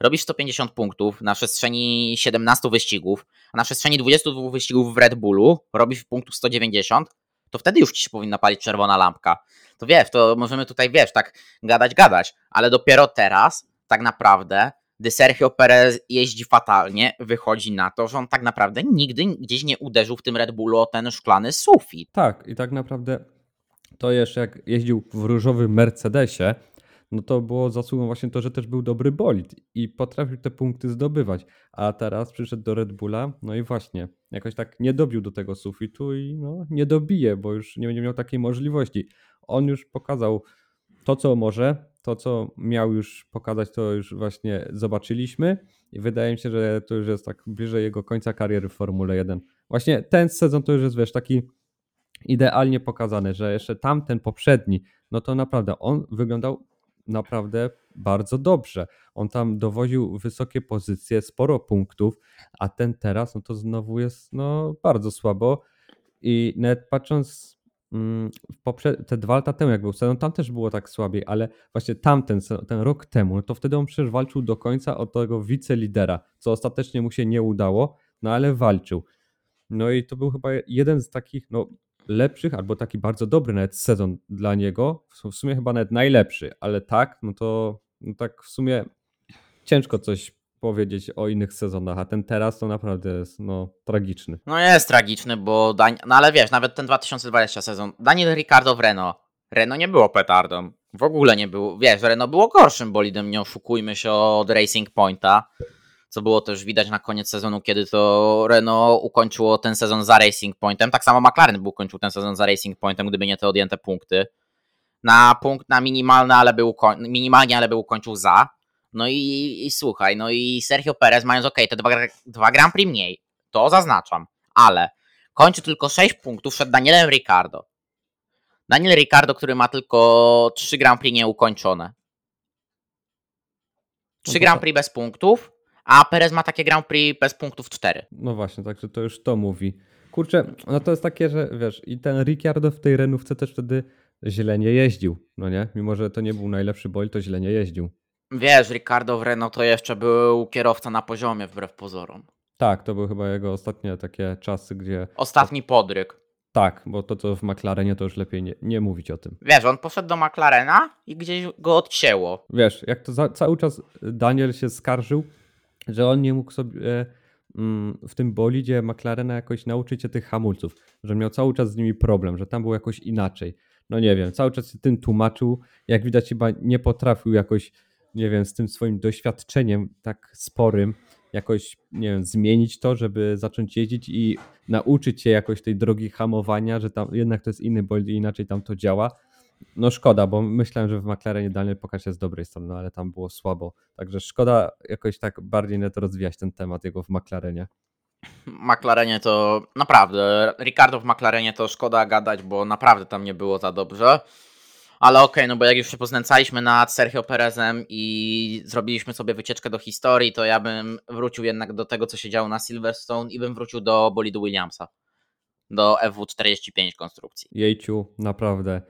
robisz 150 punktów na przestrzeni 17 wyścigów, a na przestrzeni 22 wyścigów w Red Bullu robisz punktów 190, to wtedy już ci się powinna palić czerwona lampka. To wiesz, to możemy tutaj, wiesz, tak gadać, gadać, ale dopiero teraz tak naprawdę gdy Sergio Perez jeździ fatalnie, wychodzi na to, że on tak naprawdę nigdy gdzieś nie uderzył w tym Red Bullu o ten szklany sufit. Tak, i tak naprawdę to jeszcze jak jeździł w różowym Mercedesie, no to było zasługą właśnie to, że też był dobry bolid i potrafił te punkty zdobywać. A teraz przyszedł do Red Bulla, no i właśnie, jakoś tak nie dobił do tego sufitu i no, nie dobije, bo już nie będzie miał takiej możliwości. On już pokazał to, co może, to, co miał już pokazać, to już właśnie zobaczyliśmy i wydaje mi się, że to już jest tak bliżej jego końca kariery w Formule 1. Właśnie ten sezon to już jest, wiesz, taki idealnie pokazany, że jeszcze tamten poprzedni, no to naprawdę on wyglądał naprawdę bardzo dobrze. On tam dowoził wysokie pozycje, sporo punktów, a ten teraz, no to znowu jest no bardzo słabo i nawet patrząc poprze- te dwa lata temu, jak był sezon, tam też było tak słabiej, ale właśnie tamten, ten rok temu, no to wtedy on przecież walczył do końca o tego wicelidera, co ostatecznie mu się nie udało, no ale walczył. No i to był chyba jeden z takich no, lepszych, albo taki bardzo dobry nawet sezon dla niego, w sumie chyba nawet najlepszy, ale tak, no to no tak w sumie ciężko coś powiedzieć o innych sezonach, a ten teraz to naprawdę jest no, tragiczny. No jest tragiczny, bo Dan... no ale wiesz, nawet ten 2020 sezon, Daniel Ricardo w Renault. Renault nie było petardą. W ogóle nie było. Wiesz, Renault było gorszym bolidem, nie oszukujmy się od Racing Pointa. Co było też widać na koniec sezonu, kiedy to Renault ukończyło ten sezon za Racing Pointem. Tak samo McLaren był ukończył ten sezon za Racing Pointem, gdyby nie te odjęte punkty. Na punkt na minimalny, ale był minimalnie, ale był ukończył za. No i, i słuchaj, no i Sergio Perez mając ok, te dwa, dwa Grand Prix mniej, to zaznaczam, ale kończy tylko 6 punktów przed Danielem Ricardo. Daniel Ricardo, który ma tylko 3 Grand Prix nieukończone. 3 No Grand tak. Prix bez punktów, a Perez ma takie Grand Prix bez punktów 4. No właśnie, także to już to mówi. Kurczę, no to jest takie, że wiesz, i ten Ricciardo w tej renówce też wtedy źle nie jeździł, no nie? Mimo, że to nie był najlepszy bol, to źle nie jeździł. Wiesz, Ricardo w Renault to jeszcze był kierowca na poziomie wbrew pozorom. Tak, to były chyba jego ostatnie takie czasy, gdzie Ostatni podryk. tak, bo to co w McLarenie to już lepiej nie, nie mówić o tym. Wiesz, on poszedł do McLarena i gdzieś go odcięło. Wiesz, jak to za, cały czas Daniel się skarżył, że on nie mógł sobie mm, w tym bolidzie McLarena jakoś nauczyć się tych hamulców, że miał cały czas z nimi problem, że tam było jakoś inaczej. No nie wiem, cały czas się tym tłumaczył, jak widać chyba nie potrafił jakoś, nie wiem, z tym swoim doświadczeniem tak sporym jakoś, nie wiem, zmienić to, żeby zacząć jeździć i nauczyć się jakoś tej drogi hamowania, że tam jednak to jest inny bolid i inaczej tam to działa. No szkoda, bo myślałem, że w McLarenie Daniel pokaże z dobrej strony, no ale tam było słabo. Także szkoda jakoś tak bardziej net rozwijać ten temat jego w McLarenie. McLarenie to naprawdę, Ricardo w McLarenie to szkoda gadać, bo naprawdę tam nie było za dobrze. Ale okej, no bo jak już się poznęcaliśmy nad Sergio Perezem i zrobiliśmy sobie wycieczkę do historii, to ja bym wrócił jednak do tego, co się działo na Silverstone i bym wrócił do bolidu Williamsa. Do FW45 konstrukcji. Jejciu, naprawdę,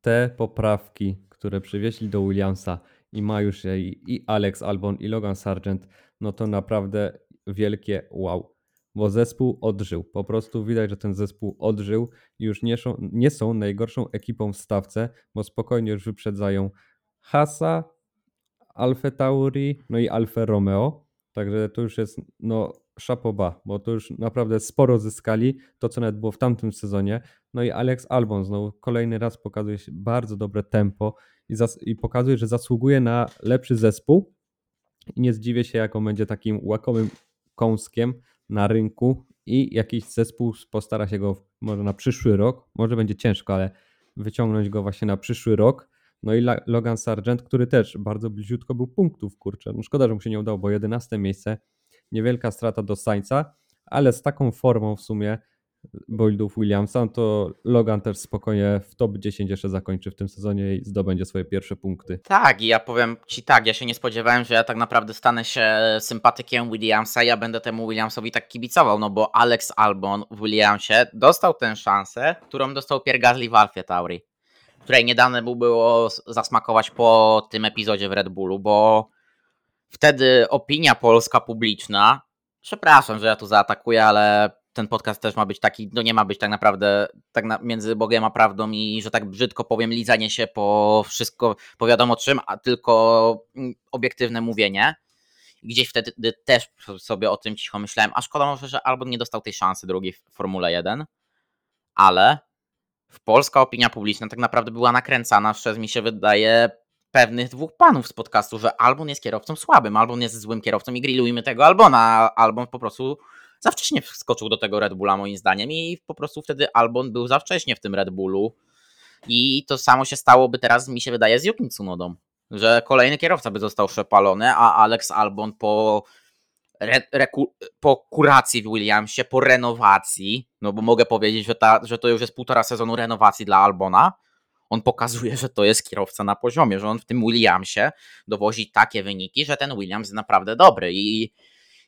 te poprawki, które przywieźli do Williamsa i ma już i Alex Albon i Logan Sargent, no to naprawdę wielkie wow. Bo zespół odżył. Po prostu widać, że ten zespół odżył i już nie są, nie są najgorszą ekipą w stawce, bo spokojnie już wyprzedzają Hasa, Alfa Tauri, no i Alfa Romeo. Także to już jest no szapoba, bo to już naprawdę sporo zyskali, to co nawet było w tamtym sezonie. No i Alex Albon znowu kolejny raz pokazuje bardzo dobre tempo i, i pokazuje, że zasługuje na lepszy zespół. I nie zdziwię się, jak on będzie takim łakomym kąskiem na rynku i jakiś zespół postara się go może na przyszły rok, może będzie ciężko, ale wyciągnąć go właśnie na przyszły rok. No i Logan Sargent, który też bardzo bliziutko był punktów, kurczę. No szkoda, że mu się nie udało, bo 11 miejsce, niewielka strata do Sainza, ale z taką formą w sumie bolidów Williamsa, no to Logan też spokojnie w top 10 jeszcze zakończy w tym sezonie i zdobędzie swoje pierwsze punkty. Tak, i ja powiem ci tak, ja się nie spodziewałem, że ja tak naprawdę stanę się sympatykiem Williamsa, ja będę temu Williamsowi tak kibicował, no bo Alex Albon w Williamsie dostał tę szansę, którą dostał Pierre Gasly w Alfie Tauri, której nie dane mu było zasmakować po tym epizodzie w Red Bullu, bo wtedy opinia polska publiczna, przepraszam, że ja tu zaatakuję, ale ten podcast też ma być taki, no nie ma być tak naprawdę tak na, między Bogiem a prawdą i, że tak brzydko powiem, lizanie się po wszystko, po wiadomo czym, a tylko mm, obiektywne mówienie. Gdzieś wtedy też sobie o tym cicho myślałem, a szkoda może, że Albon nie dostał tej szansy drugiej w Formule 1, ale w polska opinia publiczna tak naprawdę była nakręcana przez, mi się wydaje, pewnych dwóch panów z podcastu, że Albon jest kierowcą słabym, Albon jest złym kierowcą i grillujmy tego Albona, Albon po prostu za wcześnie wskoczył do tego Red Bulla moim zdaniem i po prostu wtedy Albon był za wcześnie w tym Red Bullu. I to samo się stałoby teraz mi się wydaje z Yuki Tsunodą, że kolejny kierowca by został przepalony, a Alex Albon po, re, po kuracji w Williamsie, po renowacji, no bo mogę powiedzieć, że, ta, że to już jest półtora sezonu renowacji dla Albona, on pokazuje, że to jest kierowca na poziomie, że on w tym Williamsie dowozi takie wyniki, że ten Williams jest naprawdę dobry i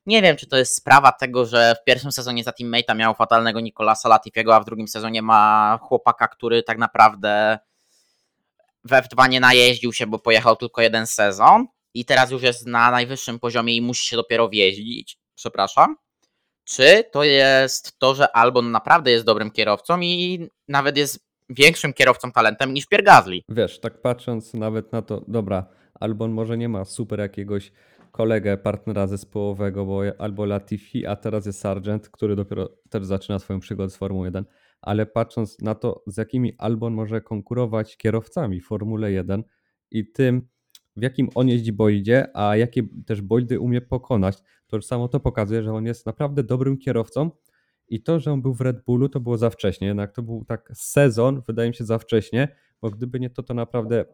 nie wiem, czy to jest sprawa tego, że w pierwszym sezonie za teammate'a miał fatalnego Nicolasa Latifiego, a w drugim sezonie ma chłopaka, który tak naprawdę we F2 nie najeździł się, bo pojechał tylko jeden sezon i teraz już jest na najwyższym poziomie i musi się dopiero wjeździć. Przepraszam. Czy to jest to, że Albon naprawdę jest dobrym kierowcą i nawet jest większym kierowcą talentem niż Pierre Gasly? Wiesz, tak patrząc nawet na to, dobra, Albon może nie ma super jakiegoś kolegę, partnera zespołowego, bo albo Latifi, a teraz jest Sargent, który dopiero też zaczyna swoją przygodę z Formuły 1, ale patrząc na to, z jakimi Albon może konkurować kierowcami w Formule 1 i tym, w jakim on jeździ bolidzie, a jakie też bolidy umie pokonać, to już samo to pokazuje, że on jest naprawdę dobrym kierowcą. I to, że on był w Red Bullu, to było za wcześnie, jednak to był tak sezon, wydaje mi się, za wcześnie, bo gdyby nie to, to naprawdę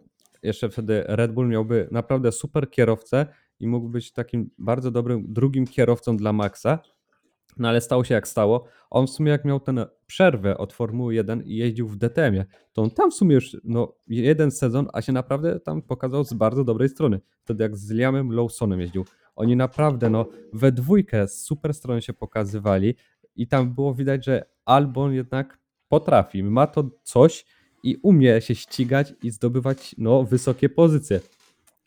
jeszcze wtedy Red Bull miałby naprawdę super kierowcę i mógł być takim bardzo dobrym drugim kierowcą dla Maxa. No ale stało się jak stało. On w sumie jak miał tę przerwę od Formuły 1 i jeździł w DTM-ie, to on tam w sumie już no, jeden sezon, a się naprawdę tam pokazał z bardzo dobrej strony. Wtedy jak z Liamem Lawsonem jeździł. Oni naprawdę no, we dwójkę z super strony się pokazywali i tam było widać, że Albon jednak potrafi, ma to coś i umie się ścigać i zdobywać no, wysokie pozycje.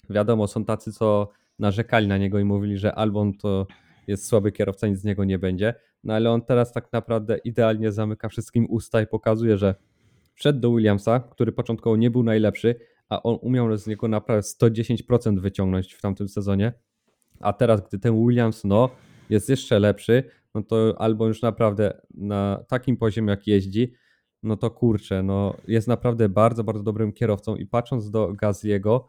Wiadomo, są tacy, co narzekali na niego i mówili, że Albon to jest słaby kierowca, nic z niego nie będzie. No ale on teraz tak naprawdę idealnie zamyka wszystkim usta i pokazuje, że wszedł do Williamsa, który początkowo nie był najlepszy, a on umiał z niego naprawdę 110% wyciągnąć w tamtym sezonie. A teraz, gdy ten Williams no, jest jeszcze lepszy, no to albo już naprawdę na takim poziomie, jak jeździ, no to kurczę, no jest naprawdę bardzo, bardzo dobrym kierowcą i patrząc do Gazliego,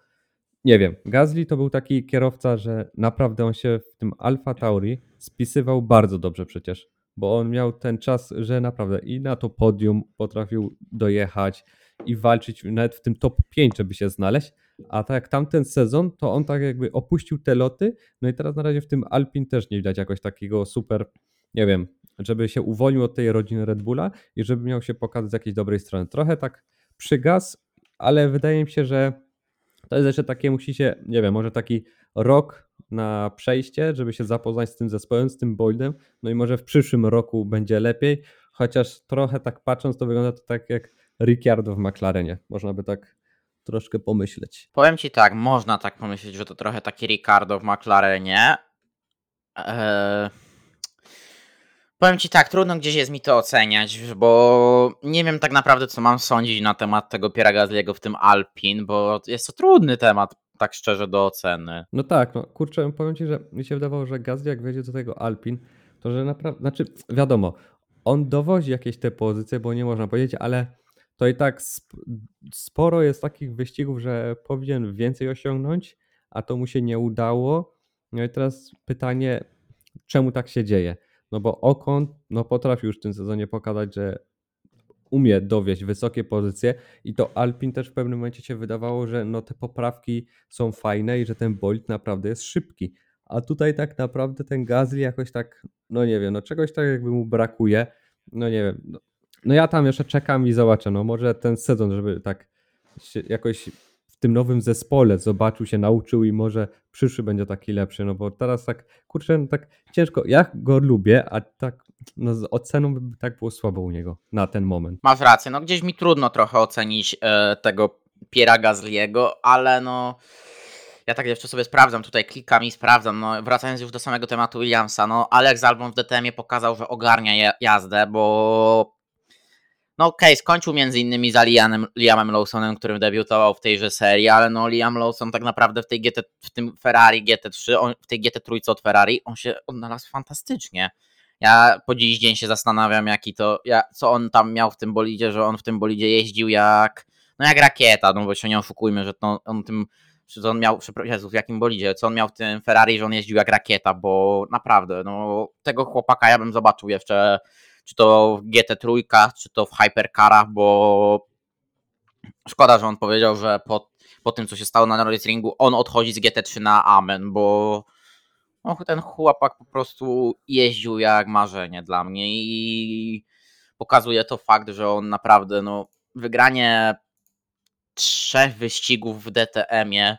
nie wiem, Gazli to był taki kierowca, że naprawdę on się w tym Alfa Tauri spisywał bardzo dobrze przecież, bo on miał ten czas, że naprawdę i na to podium potrafił dojechać i walczyć nawet w tym top 5, żeby się znaleźć, a tak jak tamten sezon, to on tak jakby opuścił te loty, no i teraz na razie w tym Alpin też nie widać jakoś takiego super, nie wiem, żeby się uwolnił od tej rodziny Red Bulla i żeby miał się pokazać z jakiejś dobrej strony. Trochę tak przygas, ale wydaje mi się, że to jest jeszcze takie, musicie, nie wiem, może taki rok na przejście, żeby się zapoznać z tym zespołem, z tym Boydem, no i może w przyszłym roku będzie lepiej, chociaż trochę tak patrząc, to wygląda to tak jak Ricciardo w McLarenie. Można by tak troszkę pomyśleć. Powiem ci tak, można tak pomyśleć, że to trochę taki Ricardo w McLarenie. Eee... Powiem ci tak, trudno gdzieś jest mi to oceniać, bo nie wiem tak naprawdę, co mam sądzić na temat tego Piera Gasly'ego w tym Alpin, bo jest to trudny temat, tak szczerze, do oceny. No tak, no kurczę, powiem ci, że mi się wydawało, że Gasly jak wejdzie do tego Alpin, to że naprawdę, znaczy wiadomo, on dowozi jakieś te pozycje, bo nie można powiedzieć, ale to i tak sporo jest takich wyścigów, że powinien więcej osiągnąć, a to mu się nie udało. No i teraz pytanie, czemu tak się dzieje? No bo Okon no potrafi już w tym sezonie pokazać, że umie dowieść wysokie pozycje i to Alpin też w pewnym momencie się wydawało, że no te poprawki są fajne i że ten bolid naprawdę jest szybki. A tutaj tak naprawdę ten Gasly jakoś tak, no nie wiem, no czegoś tak jakby mu brakuje. No nie wiem, no, no ja tam jeszcze czekam i zobaczę, no może ten sezon, żeby tak jakoś tym nowym zespole zobaczył się, nauczył i może przyszły będzie taki lepszy, no bo teraz tak, kurczę, no tak ciężko, ja go lubię, a tak no z oceną by tak było słabo u niego na ten moment. Masz rację, no gdzieś mi trudno trochę ocenić e, tego Piera Gazliego, ale no ja tak jeszcze sobie sprawdzam, tutaj klikam i sprawdzam, no wracając już do samego tematu Williamsa, no Alex Albon w DTM-ie pokazał, że ogarnia jazdę, bo no okej, okay, skończył między innymi za Liamem, Liamem Lawsonem, którym debiutował w tejże serii, ale no Liam Lawson tak naprawdę w tej GT, w tym Ferrari GT3, on, w tej GT3 od Ferrari, on się odnalazł fantastycznie. Ja po dziś dzień się zastanawiam, jaki to, ja, co on tam miał w tym bolidzie, że on w tym bolidzie jeździł jak, no jak rakieta, no bo się nie oszukujmy, że to on tym, że on miał, przepraszam, w jakim bolidzie, co on miał w tym Ferrari, że on jeździł jak rakieta, bo naprawdę, no tego chłopaka ja bym zobaczył jeszcze czy to w GT3, czy to w Hypercarach, bo szkoda, że on powiedział, że po, po tym, co się stało na Norris Ringu, on odchodzi z GT3 na Amen, bo no, ten chłopak po prostu jeździł jak marzenie dla mnie i pokazuje to fakt, że on naprawdę, no, wygranie trzech wyścigów w DTM-ie,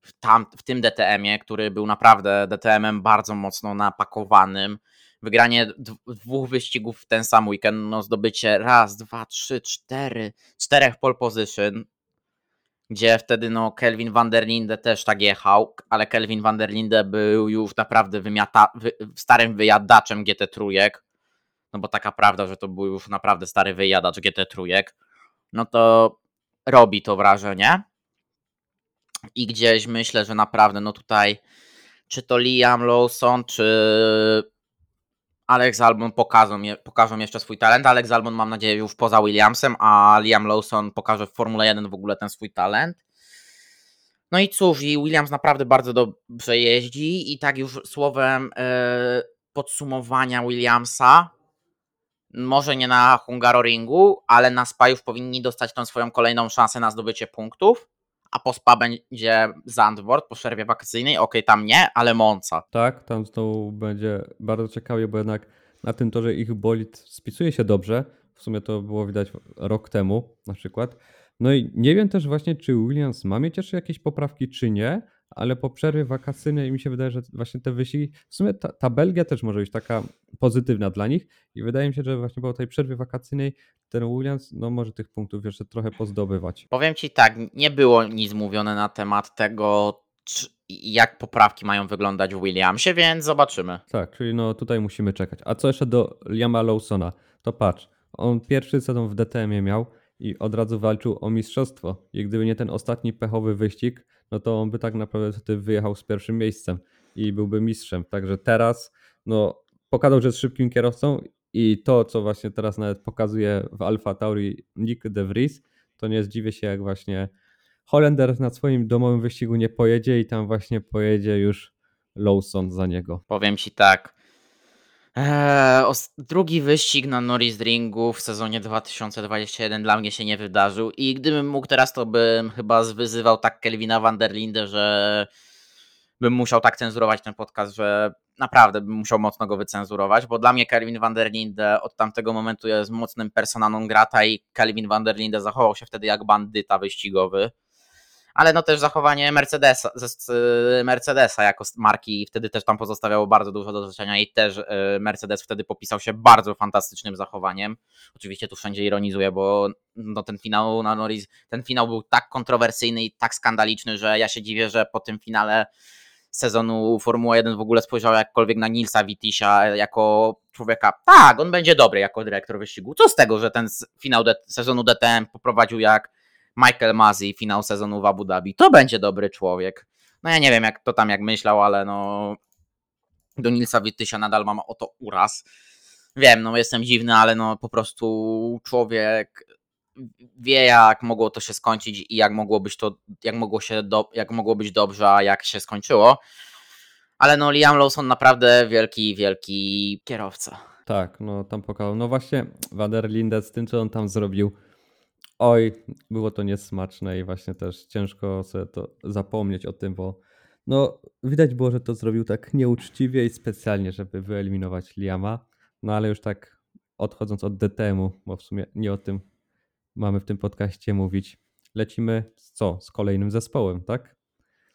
w, tam, w tym DTM-ie, który był naprawdę DTM-em bardzo mocno napakowanym, wygranie dwóch wyścigów w ten sam weekend, no zdobycie raz, dwa, trzy, cztery, czterech pole position, gdzie wtedy no Kelvin van der Linde też tak jechał, ale Kelvin van der Linde był już naprawdę wymiata, wy, starym wyjadaczem GT trójek, no bo taka prawda, że to był już naprawdę stary wyjadacz GT trójek, no to robi to wrażenie. I gdzieś myślę, że naprawdę no tutaj czy to Liam Lawson, czy Alex Albon pokażą, pokażą jeszcze swój talent. Alex Albon mam nadzieję już poza Williamsem, a Liam Lawson pokaże w Formule 1 w ogóle ten swój talent. No i cóż, i Williams naprawdę bardzo dobrze jeździ i tak już słowem yy, podsumowania Williamsa, może nie na Hungaroringu, ale na Spa już powinni dostać tą swoją kolejną szansę na zdobycie punktów, a po spa będzie Zandvoort po przerwie wakacyjnej, okej, tam nie, ale Monza. Tak, tam znowu będzie bardzo ciekawie, bo jednak na tym torze ich bolid spisuje się dobrze. W sumie to było widać rok temu na przykład. No i nie wiem też właśnie, czy Williams ma mieć jeszcze jakieś poprawki, czy nie, ale po przerwie wakacyjnej mi się wydaje, że właśnie te wyścigi, w sumie ta, ta Belgia też może być taka pozytywna dla nich i wydaje mi się, że właśnie po tej przerwie wakacyjnej ten Williams no może tych punktów jeszcze trochę pozdobywać. Powiem Ci tak, nie było nic mówione na temat tego, jak poprawki mają wyglądać w Williamsie, więc zobaczymy. Tak, czyli no tutaj musimy czekać. A co jeszcze do Liama Lawsona? To patrz, on pierwszy sezon w DTM-ie miał i od razu walczył o mistrzostwo. I gdyby nie ten ostatni pechowy wyścig, no to on by tak naprawdę wtedy wyjechał z pierwszym miejscem i byłby mistrzem. Także teraz, no, pokazał, że jest szybkim kierowcą i to, co właśnie teraz nawet pokazuje w Alfa Tauri Nick de Vries, to nie zdziwię się, jak właśnie Holender na swoim domowym wyścigu nie pojedzie i tam właśnie pojedzie już Lawson za niego. Powiem Ci tak, Eee, drugi wyścig na Norris Ringu w sezonie 2021 dla mnie się nie wydarzył i gdybym mógł teraz, to bym chyba zwyzywał tak Kelvina van der Linde, że bym musiał tak cenzurować ten podcast, że naprawdę bym musiał mocno go wycenzurować, bo dla mnie Kelvin van der Linde od tamtego momentu jest mocnym persona grata i Kelvin van der Linde zachował się wtedy jak bandyta wyścigowy ale no też zachowanie Mercedesa, Mercedesa jako marki wtedy też tam pozostawiało bardzo dużo do życzenia i też e, Mercedes wtedy popisał się bardzo fantastycznym zachowaniem. Oczywiście tu wszędzie ironizuję, bo no ten finał na Norris, ten finał był tak kontrowersyjny i tak skandaliczny, że ja się dziwię, że po tym finale sezonu Formuła 1 w ogóle spojrzał jakkolwiek na Nilsa Witisia jako człowieka, tak, on będzie dobry jako dyrektor wyścigu. Co z tego, że ten finał sezonu DTM poprowadził jak Michael Masi, finał sezonu w Abu Dhabi. To będzie dobry człowiek. No ja nie wiem, jak to tam jak myślał, ale no do Nilsa Wittysia nadal mam o to uraz. Wiem, no jestem dziwny, ale no po prostu człowiek wie jak mogło to się skończyć i jak mogło być to, jak mogło się do, jak mogło być dobrze, a jak się skończyło. Ale no Liam Lawson naprawdę wielki, wielki kierowca. Tak, no tam pokazał. No właśnie Van der Linde z tym, co on tam zrobił oj, było to niesmaczne i właśnie też ciężko sobie to zapomnieć o tym, bo no widać było, że to zrobił tak nieuczciwie i specjalnie, żeby wyeliminować Liama. No ale już tak odchodząc od DTM-u, bo w sumie nie o tym mamy w tym podcaście mówić. Lecimy z co? Z kolejnym zespołem, tak?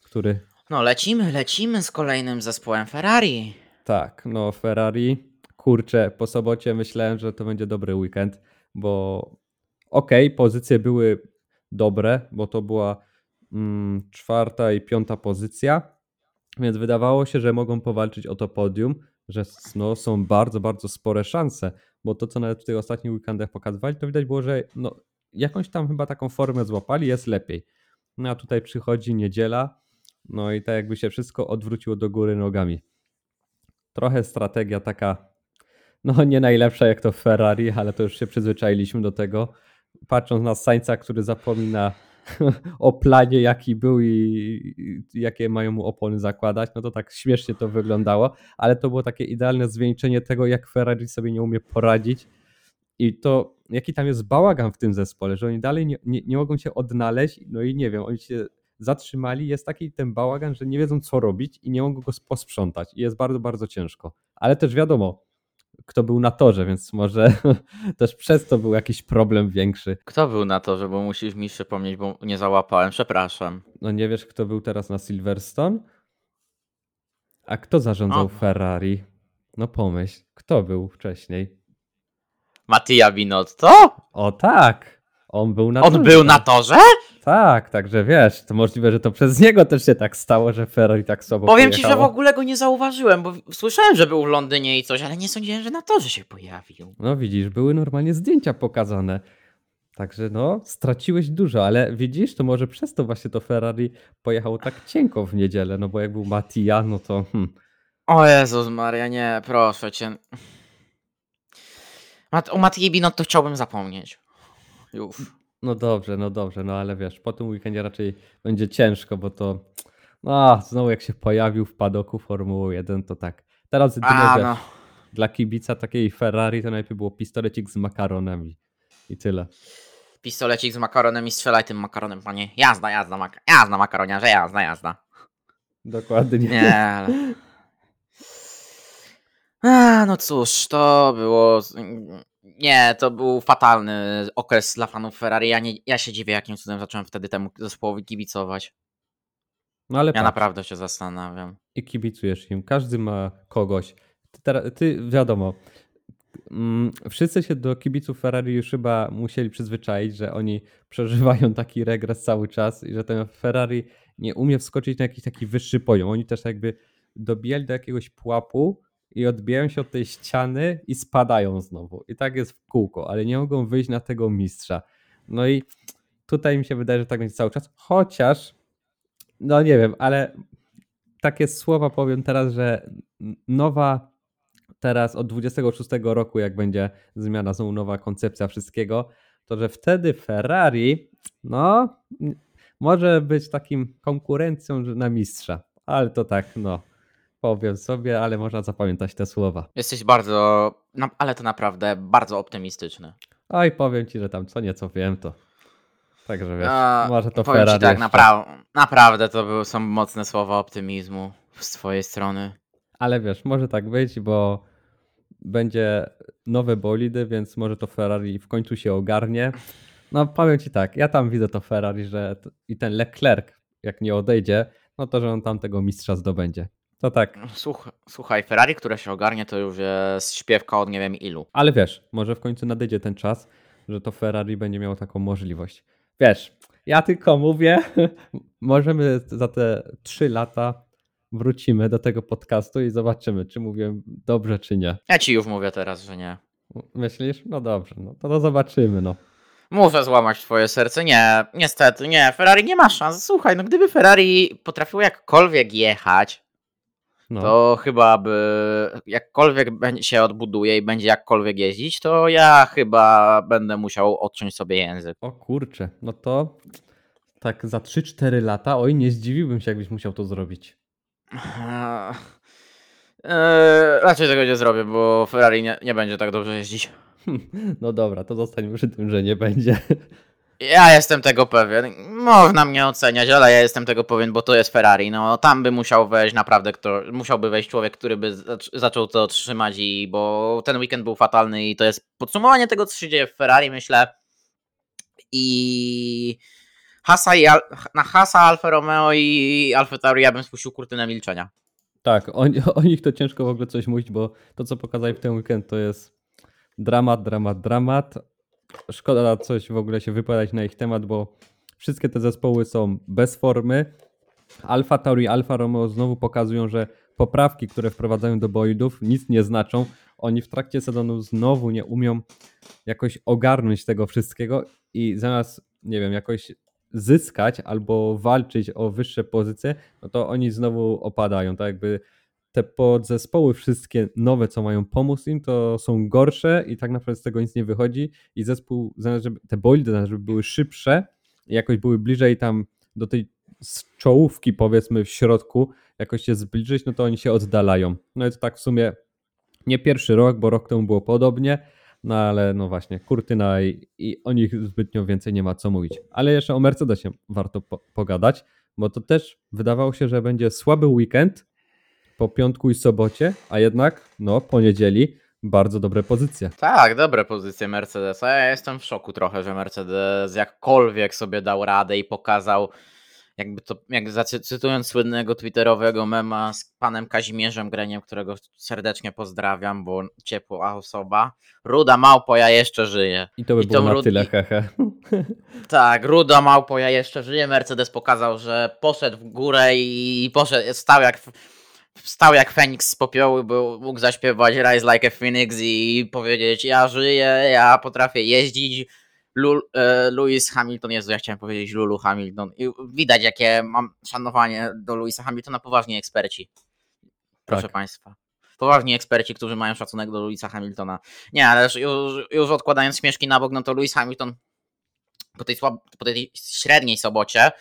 Który. No lecimy, lecimy z kolejnym zespołem Ferrari. Tak, no Ferrari. Kurczę, po sobocie myślałem, że to będzie dobry weekend, bo ok, pozycje były dobre, bo to była mm, czwarta i piąta pozycja, więc wydawało się, że mogą powalczyć o to podium, że no, są bardzo, bardzo spore szanse, bo to, co nawet w tych ostatnich weekendach pokazywali, to widać było, że no, jakąś tam chyba taką formę złapali, jest lepiej. No a tutaj przychodzi niedziela, no i tak jakby się wszystko odwróciło do góry nogami. Trochę strategia taka, no nie najlepsza jak to Ferrari, ale to już się przyzwyczailiśmy do tego patrząc na Sańca, który zapomina o planie, jaki był i, jakie mają mu opony zakładać, no to tak śmiesznie to wyglądało, ale to było takie idealne zwieńczenie tego, jak Ferrari sobie nie umie poradzić i to jaki tam jest bałagan w tym zespole, że oni dalej nie, nie, nie mogą się odnaleźć, no i nie wiem, oni się zatrzymali, jest taki ten bałagan, że nie wiedzą co robić i nie mogą go posprzątać i jest bardzo, bardzo ciężko. Ale też wiadomo, kto był na torze, więc może też przez to był jakiś problem większy. Kto był na torze, bo musisz mi przypomnieć, bo nie załapałem, przepraszam. No nie wiesz, kto był teraz na Silverstone? A kto zarządzał o. Ferrari? No pomyśl, kto był wcześniej? Mattia Binotto? O tak, on był na On torze. był na torze? Tak, także wiesz, to możliwe, że to przez niego też się tak stało, że Ferrari tak słabo Powiem pojechało. ci, że w ogóle go nie zauważyłem, bo słyszałem, że był w Londynie i coś, ale nie sądziłem, że na torze się pojawił. No widzisz, były normalnie zdjęcia pokazane. Także no, straciłeś dużo, ale widzisz, to może przez to właśnie to Ferrari pojechało tak cienko w niedzielę, no bo jak był Mattia, no to... Hmm. O Jezus Maria, nie, proszę cię. O Mattii Binotto chciałbym zapomnieć. Już. No dobrze, no dobrze, no ale wiesz, po tym weekendzie raczej będzie ciężko, bo to no, znowu jak się pojawił w padoku Formuły 1, to tak. Teraz A, no. dla kibica takiej Ferrari to najpierw było pistolecik z makaronami i tyle. pistolecik z makaronem i strzelaj tym makaronem, panie. Jazda, jazda, mak jazda makaroniarze, jazda, jazda. Dokładnie. Nie, ale... A, no cóż, to było... Nie, to był fatalny okres dla fanów Ferrari. Ja, nie, ja się dziwię, jakim cudem zacząłem wtedy temu zespołowi kibicować. No ale Ja patrz, naprawdę się zastanawiam. i kibicujesz im. Każdy ma kogoś. Ty, teraz, ty wiadomo, mm, wszyscy się do kibiców Ferrari już chyba musieli przyzwyczaić, że oni przeżywają taki regres cały czas i że ten Ferrari nie umie wskoczyć na jakiś taki wyższy poziom. Oni też jakby dobijali do jakiegoś pułapu i odbijają się od tej ściany i spadają znowu. I tak jest w kółko, ale nie mogą wyjść na tego mistrza. No i tutaj mi się wydaje, że tak będzie cały czas, chociaż no nie wiem, ale takie słowa powiem teraz, że nowa teraz od 26 roku, jak będzie zmiana, znowu nowa koncepcja wszystkiego, to że wtedy Ferrari, no, może być takim konkurencją na mistrza. Ale to tak, no, powiem sobie, ale można zapamiętać te słowa. Jesteś bardzo, no, ale to naprawdę bardzo optymistyczny. Oj, powiem ci, że tam co nieco wiem, to. Także wiesz, A, może to powiem Ferrari. ci tak, napra- naprawdę to były, są mocne słowa optymizmu z twojej strony. Ale wiesz, może tak być, bo będzie nowe bolidy, więc może to Ferrari w końcu się ogarnie. No powiem ci tak, ja tam widzę to Ferrari, że i ten Leclerc, jak nie odejdzie, no to że on tam tego mistrza zdobędzie. To tak, Słuch- słuchaj, Ferrari, które się ogarnie, to już jest śpiewka od nie wiem ilu. ale wiesz, może w końcu nadejdzie ten czas, że to Ferrari będzie miało taką możliwość. Wiesz, ja tylko mówię, możemy za te trzy lata wrócimy do tego podcastu i zobaczymy, czy mówię dobrze, czy nie. Ja ci już mówię teraz, że nie. Myślisz? No dobrze, no to, to zobaczymy, no. Muszę złamać twoje serce. Nie, niestety, nie. Ferrari nie ma szans. Słuchaj, no gdyby Ferrari potrafiło jakkolwiek jechać, no. to chyba by jakkolwiek się odbuduje i będzie jakkolwiek jeździć, to ja chyba będę musiał odciąć sobie język. O kurczę, no to tak za 3-4 lata, oj, nie zdziwiłbym się, jakbyś musiał to zrobić. Eee, raczej tego nie zrobię, bo Ferrari nie, nie będzie tak dobrze jeździć. No dobra, to zostańmy przy tym, że nie będzie. Ja jestem tego pewien. Można mnie oceniać, ale ja jestem tego pewien, bo to jest Ferrari. No tam by musiał wejść naprawdę kto, musiałby wejść człowiek, który by zac- zaczął to trzymać i bo ten weekend był fatalny i to jest podsumowanie tego, co się dzieje w Ferrari, myślę. I Hasa i Al- na Hasa, Alfa Romeo i Alfa Tauri ja bym spuścił kurtynę milczenia. Tak, o, o nich to ciężko w ogóle coś mówić, bo to, co pokazali w ten weekend, to jest dramat, dramat, dramat. Szkoda coś w ogóle się wypowiadać na ich temat, bo wszystkie te zespoły są bez formy. Alfa Tauri, Alfa Romeo znowu pokazują, że poprawki, które wprowadzają do bolidów, nic nie znaczą. Oni w trakcie sezonu znowu nie umią jakoś ogarnąć tego wszystkiego i zamiast, nie wiem, jakoś zyskać albo walczyć o wyższe pozycje, no to oni znowu opadają. Tak jakby te podzespoły wszystkie nowe, co mają pomóc im, to są gorsze i tak naprawdę z tego nic nie wychodzi i zespół, zamiast żeby te zamiast żeby były szybsze jakoś były bliżej tam do tej czołówki powiedzmy w środku, jakoś się zbliżyć, no to oni się oddalają. No i to tak w sumie nie pierwszy rok, bo rok temu było podobnie, no ale no właśnie, kurtyna i, i o nich zbytnio więcej nie ma co mówić. Ale jeszcze o Mercedesie warto po, pogadać, bo to też wydawało się, że będzie słaby weekend po piątku i sobocie, a jednak no po niedzieli bardzo dobre pozycje. Tak, dobre pozycje Mercedesa. Ja jestem w szoku trochę, że Mercedes jakkolwiek sobie dał radę i pokazał, jakby to, jak zacy- cytując słynnego twitterowego mema z panem Kazimierzem Greniem, którego serdecznie pozdrawiam, bo ciepła osoba. Ruda małpo, ja jeszcze żyję. I to by I było na rud- tyle, hehe. Tak, ruda małpo, ja jeszcze żyję. Mercedes pokazał, że poszedł w górę i poszedł, stał jak, stał jak Feniks z popiołu, był, mógł zaśpiewać Rise Like a Phoenix i powiedzieć ja żyję, ja potrafię jeździć. Lul, e, Lewis Hamilton, Jezu, ja chciałem powiedzieć Lulu Hamilton. I widać, jakie mam szanowanie do Louisa Hamiltona, poważni eksperci. Proszę Tak. Państwa. Poważni eksperci, którzy mają szacunek do Louisa Hamiltona. Nie, ale już, już odkładając śmieszki na bok, no to Lewis Hamilton po tej, słab- po tej średniej sobocie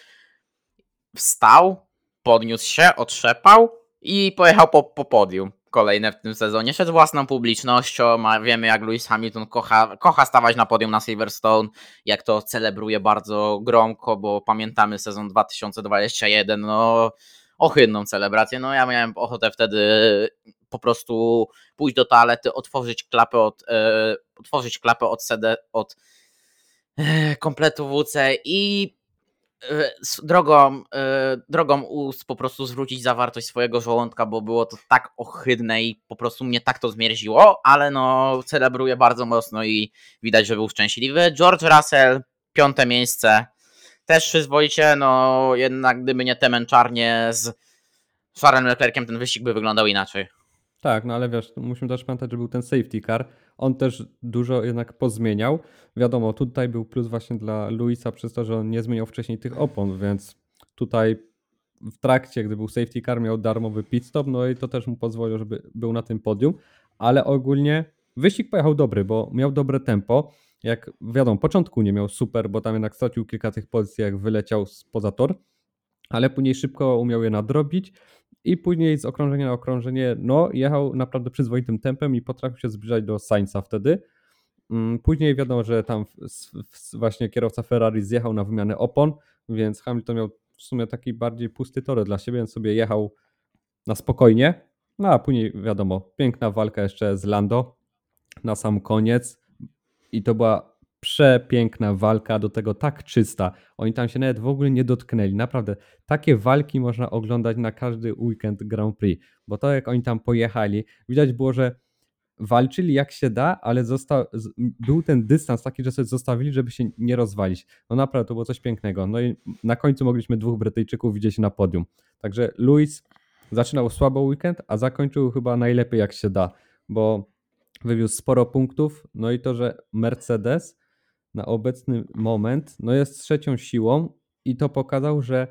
wstał, podniósł się, otrzepał i pojechał po, po podium. kolejne w tym sezonie. Szedł własną publicznością, a wiemy jak Lewis Hamilton kocha, kocha stawać na podium na Silverstone, jak to celebruje bardzo gromko, bo pamiętamy sezon 2021, no ohydną celebrację. No ja miałem ochotę wtedy po prostu pójść do toalety, otworzyć klapę od, e, otworzyć klapę od CD, od e, kompletu WC i drogą, e, drogą ust po prostu zwrócić zawartość swojego żołądka, bo było to tak ohydne i po prostu mnie tak to zmierziło, ale no celebruje bardzo mocno i widać, że był szczęśliwy. George Russell, piąte miejsce, też przyzwoicie, no jednak gdyby nie te męczarnie z Charlesem Leclerciem, ten wyścig by wyglądał inaczej. Tak, no ale wiesz, musimy też pamiętać, że był ten safety car. On też dużo jednak pozmieniał. Wiadomo, tutaj był plus właśnie dla Luisa przez to, że on nie zmieniał wcześniej tych opon, więc tutaj w trakcie, gdy był safety car, miał darmowy pit stop, no i to też mu pozwoliło, żeby był na tym podium, ale ogólnie wyścig pojechał dobry, bo miał dobre tempo. Jak wiadomo, początku nie miał super, bo tam jednak stracił kilka tych pozycji, jak wyleciał poza tor, ale później szybko umiał je nadrobić i później z okrążenia na okrążenie, no jechał naprawdę przyzwoitym tempem i potrafił się zbliżać do Sainza wtedy. Mm, później wiadomo, że tam właśnie kierowca Ferrari zjechał na wymianę opon, więc Hamilton miał w sumie taki bardziej pusty tor dla siebie, więc sobie jechał na spokojnie. No a później wiadomo, piękna walka jeszcze z Lando na sam koniec i to była przepiękna walka, do tego tak czysta. Oni tam się nawet w ogóle nie dotknęli. Naprawdę, takie walki można oglądać na każdy weekend Grand Prix, bo to jak oni tam pojechali, widać było, że walczyli jak się da, ale zosta- był ten dystans taki, że sobie zostawili, żeby się nie rozwalić. No naprawdę, to było coś pięknego. No i na końcu mogliśmy dwóch Brytyjczyków widzieć na podium. Także Luis zaczynał słabo weekend, a zakończył chyba najlepiej jak się da, bo wywiózł sporo punktów, no i to, że Mercedes na obecny moment no jest trzecią siłą i to pokazał, że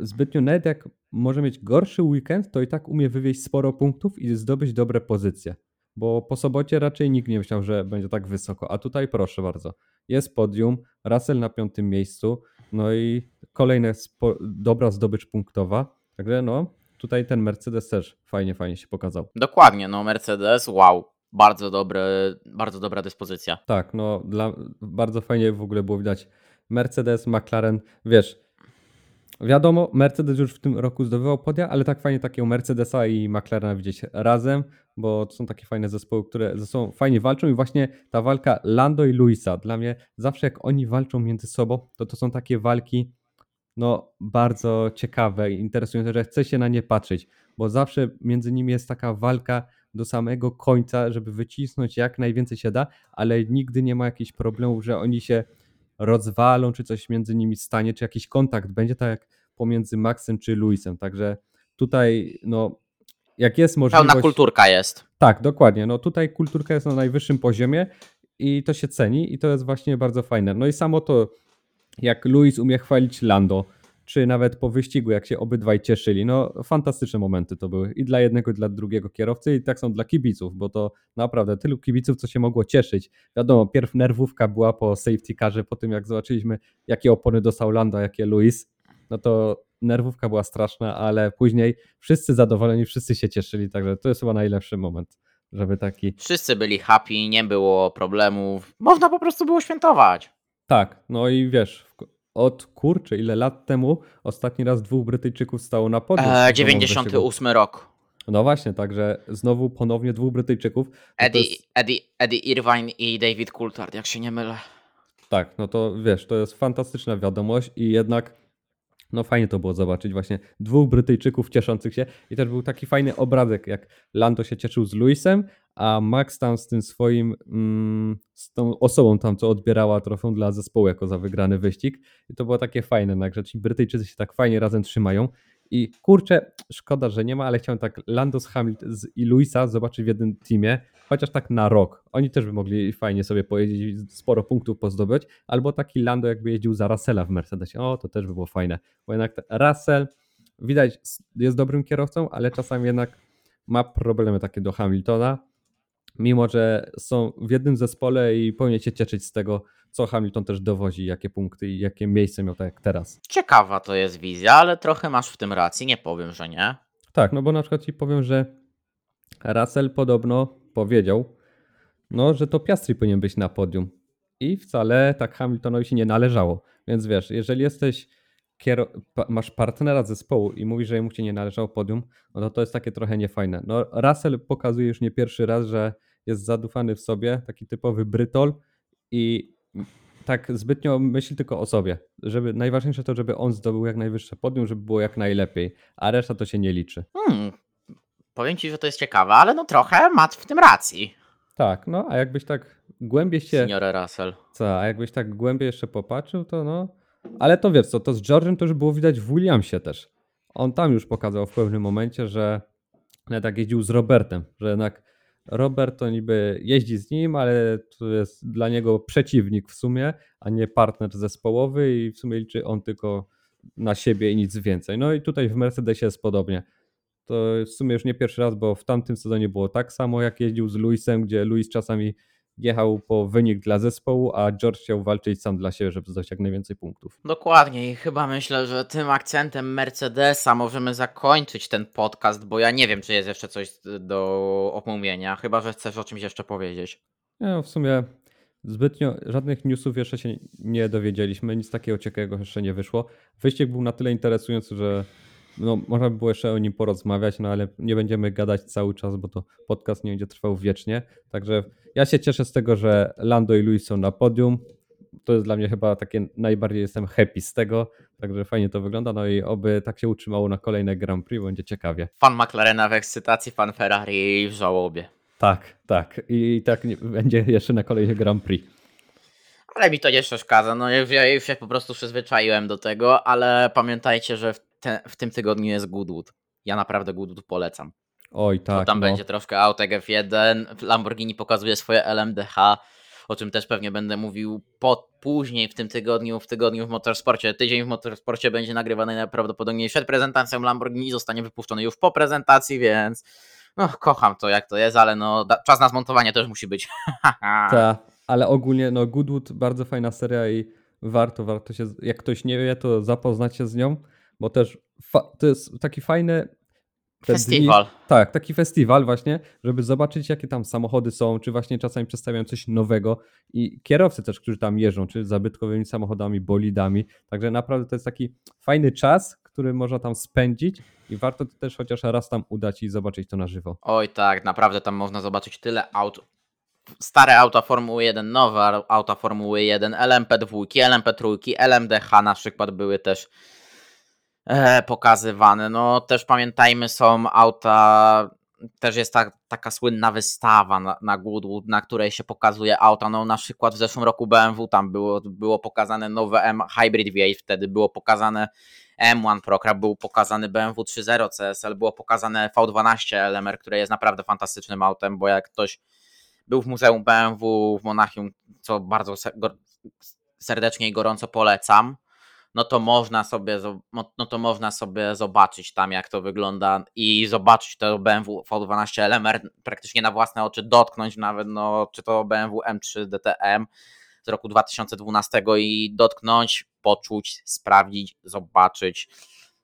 zbytnio nawet jak może mieć gorszy weekend, to i tak umie wywieźć sporo punktów i zdobyć dobre pozycje. Bo po sobocie raczej nikt nie myślał, że będzie tak wysoko. A tutaj proszę bardzo. Jest podium, Russell na piątym miejscu, no i kolejna dobra zdobycz punktowa. Także no, tutaj ten Mercedes też fajnie, fajnie się pokazał. Dokładnie, no Mercedes, wow bardzo, dobre, bardzo dobra dyspozycja. Tak, no dla, bardzo fajnie w ogóle było widać Mercedes, McLaren, wiesz, wiadomo, Mercedes już w tym roku zdobywał podia, ale tak fajnie takiego Mercedesa i McLarena widzieć razem, bo to są takie fajne zespoły, które ze sobą fajnie walczą i właśnie ta walka Lando i Luisa, dla mnie zawsze jak oni walczą między sobą, to to są takie walki no bardzo ciekawe i interesujące, że chce się na nie patrzeć, bo zawsze między nimi jest taka walka do samego końca, żeby wycisnąć jak najwięcej się da, ale nigdy nie ma jakichś problemów, że oni się rozwalą, czy coś między nimi stanie, czy jakiś kontakt będzie, tak jak pomiędzy Maxem czy Luisem. Także tutaj, no, jak jest możliwość. Pełna kulturka jest. Tak, dokładnie. No tutaj kulturka jest na najwyższym poziomie i to się ceni, i to jest właśnie bardzo fajne. No i samo to, jak Luis umie chwalić Lando czy nawet po wyścigu, jak się obydwaj cieszyli. No, fantastyczne momenty to były i dla jednego, i dla drugiego kierowcy, i tak są dla kibiców, bo to naprawdę tylu kibiców, co się mogło cieszyć. Wiadomo, pierw nerwówka była po safety carze, po tym jak zobaczyliśmy, jakie opony dostał Lando, jakie Luis, no to nerwówka była straszna, ale później wszyscy zadowoleni, wszyscy się cieszyli, także to jest chyba najlepszy moment, żeby taki... Wszyscy byli happy, nie było problemów, można po prostu było świętować. Tak, no i wiesz, od kurczę, ile lat temu ostatni raz dwóch Brytyjczyków stało na podium. Eee, 98 rok. No właśnie, także znowu ponownie dwóch Brytyjczyków. Eddie, jest... Eddie, Eddie Irvine i David Coulthard, jak się nie mylę. Tak, no to wiesz, to jest fantastyczna wiadomość i jednak no fajnie to było zobaczyć właśnie dwóch Brytyjczyków cieszących się i też był taki fajny obrazek, jak Lando się cieszył z Luisem, a Max tam z tym swoim, mm, z tą osobą tam, co odbierała trofeum dla zespołu jako za wygrany wyścig. I to było takie fajne, no, że ci Brytyjczycy się tak fajnie razem trzymają. I kurczę, szkoda, że nie ma, ale chciałem tak Lando z Hamilton i Luisa zobaczyć w jednym teamie, chociaż tak na rok. Oni też by mogli fajnie sobie pojeździć, sporo punktów pozdobyć, albo taki Lando jakby jeździł za Russella w Mercedesie. O, to też by było fajne, bo jednak Russell widać jest dobrym kierowcą, ale czasami jednak ma problemy takie do Hamiltona mimo że są w jednym zespole i powinien się cieszyć z tego, co Hamilton też dowozi, jakie punkty i jakie miejsce miał tak jak teraz. Ciekawa to jest wizja, ale trochę masz w tym racji, nie powiem, że nie. Tak, no bo na przykład ci powiem, że Russell podobno powiedział, no, że to Piastri powinien być na podium. I wcale tak Hamiltonowi się nie należało. Więc wiesz, jeżeli jesteś masz partnera zespołu i mówisz, że mu się nie należało podium, no to to jest takie trochę niefajne. No Russell pokazuje już nie pierwszy raz, że jest zadufany w sobie, taki typowy brytol i tak zbytnio myśli tylko o sobie. Żeby, najważniejsze to, żeby on zdobył jak najwyższe podium, żeby było jak najlepiej, a reszta to się nie liczy. Hmm, powiem ci, że to jest ciekawe, ale no trochę ma w tym racji. Tak, no a jakbyś tak głębiej się... Senior Russell. Co, a jakbyś tak głębiej jeszcze popatrzył, to no... Ale to wiesz co, to z George'em to już było widać w Williamsie też. On tam już pokazał w pewnym momencie, że nawet jak jeździł z Robertem, że jednak Robert to niby jeździ z nim, ale to jest dla niego przeciwnik w sumie, a nie partner zespołowy i w sumie liczy on tylko na siebie i nic więcej. No i tutaj w Mercedesie jest podobnie. To w sumie już nie pierwszy raz, bo w tamtym sezonie było tak samo, jak jeździł z Luisem, gdzie Luis czasami jechał po wynik dla zespołu, a George chciał walczyć sam dla siebie, żeby zdobyć jak najwięcej punktów. Dokładnie i chyba myślę, że tym akcentem Mercedesa możemy zakończyć ten podcast, bo ja nie wiem, czy jest jeszcze coś do omówienia, chyba, że chcesz o czymś jeszcze powiedzieć. No, w sumie zbytnio żadnych newsów jeszcze się nie dowiedzieliśmy, nic takiego ciekawego jeszcze nie wyszło. Wyścig był na tyle interesujący, że no, można by było jeszcze o nim porozmawiać, no ale nie będziemy gadać cały czas, bo to podcast nie będzie trwał wiecznie. Także ja się cieszę z tego, że Lando i Luis są na podium. To jest dla mnie chyba takie najbardziej jestem happy z tego, także fajnie to wygląda. No i oby tak się utrzymało na kolejne Grand Prix, będzie ciekawie. Fan McLarena w ekscytacji, fan Ferrari w żałobie. Tak, tak. I tak będzie jeszcze na kolejne Grand Prix. Ale mi to nie przeszkadza. No ja już się po prostu przyzwyczaiłem do tego, ale pamiętajcie, że w, te, w tym tygodniu jest Goodwood. Ja naprawdę Goodwood polecam. Oj, tak. To tam no. będzie troszkę autek F1. Lamborghini pokazuje swoje LMDH, o czym też pewnie będę mówił po, później w tym tygodniu, w tygodniu w motorsporcie. Tydzień w motorsporcie będzie nagrywany najprawdopodobniej przed prezentacją Lamborghini, zostanie wypuszczony już po prezentacji, więc no kocham to jak to jest, ale no da, czas na zmontowanie też musi być. tak, ale ogólnie no Goodwood bardzo fajna seria i warto, warto się, jak ktoś nie wie, to zapoznać się z nią, bo też to jest taki fajny Festiwal. Dni, tak, taki festiwal właśnie, żeby zobaczyć jakie tam samochody są, czy właśnie czasami przedstawiają coś nowego i kierowcy też, którzy tam jeżdżą, czy zabytkowymi samochodami, bolidami. Także naprawdę to jest taki fajny czas, który można tam spędzić i warto też chociaż raz tam udać i zobaczyć to na żywo. Oj tak, naprawdę tam można zobaczyć tyle aut. Stare auta Formuły 1, nowe auta Formuły 1, LMP2, LMP3, LMDH na przykład były też pokazywane. No też pamiętajmy, są auta, też jest ta, taka słynna wystawa na, na Goodwood, na której się pokazuje auta. No na przykład w zeszłym roku BMW tam było, było pokazane nowe M Hybrid V8, wtedy było pokazane M1 Procra, był pokazany BMW 3.0 CSL, było pokazane V12 LMR, które jest naprawdę fantastycznym autem, bo jak ktoś był w Muzeum BMW w Monachium, co bardzo serdecznie i gorąco polecam, no to można sobie, no to można sobie zobaczyć tam, jak to wygląda i zobaczyć to BMW V12 LMR praktycznie na własne oczy, dotknąć nawet, no, czy to BMW M3 DTM z roku 2012 i dotknąć, poczuć, sprawdzić, zobaczyć.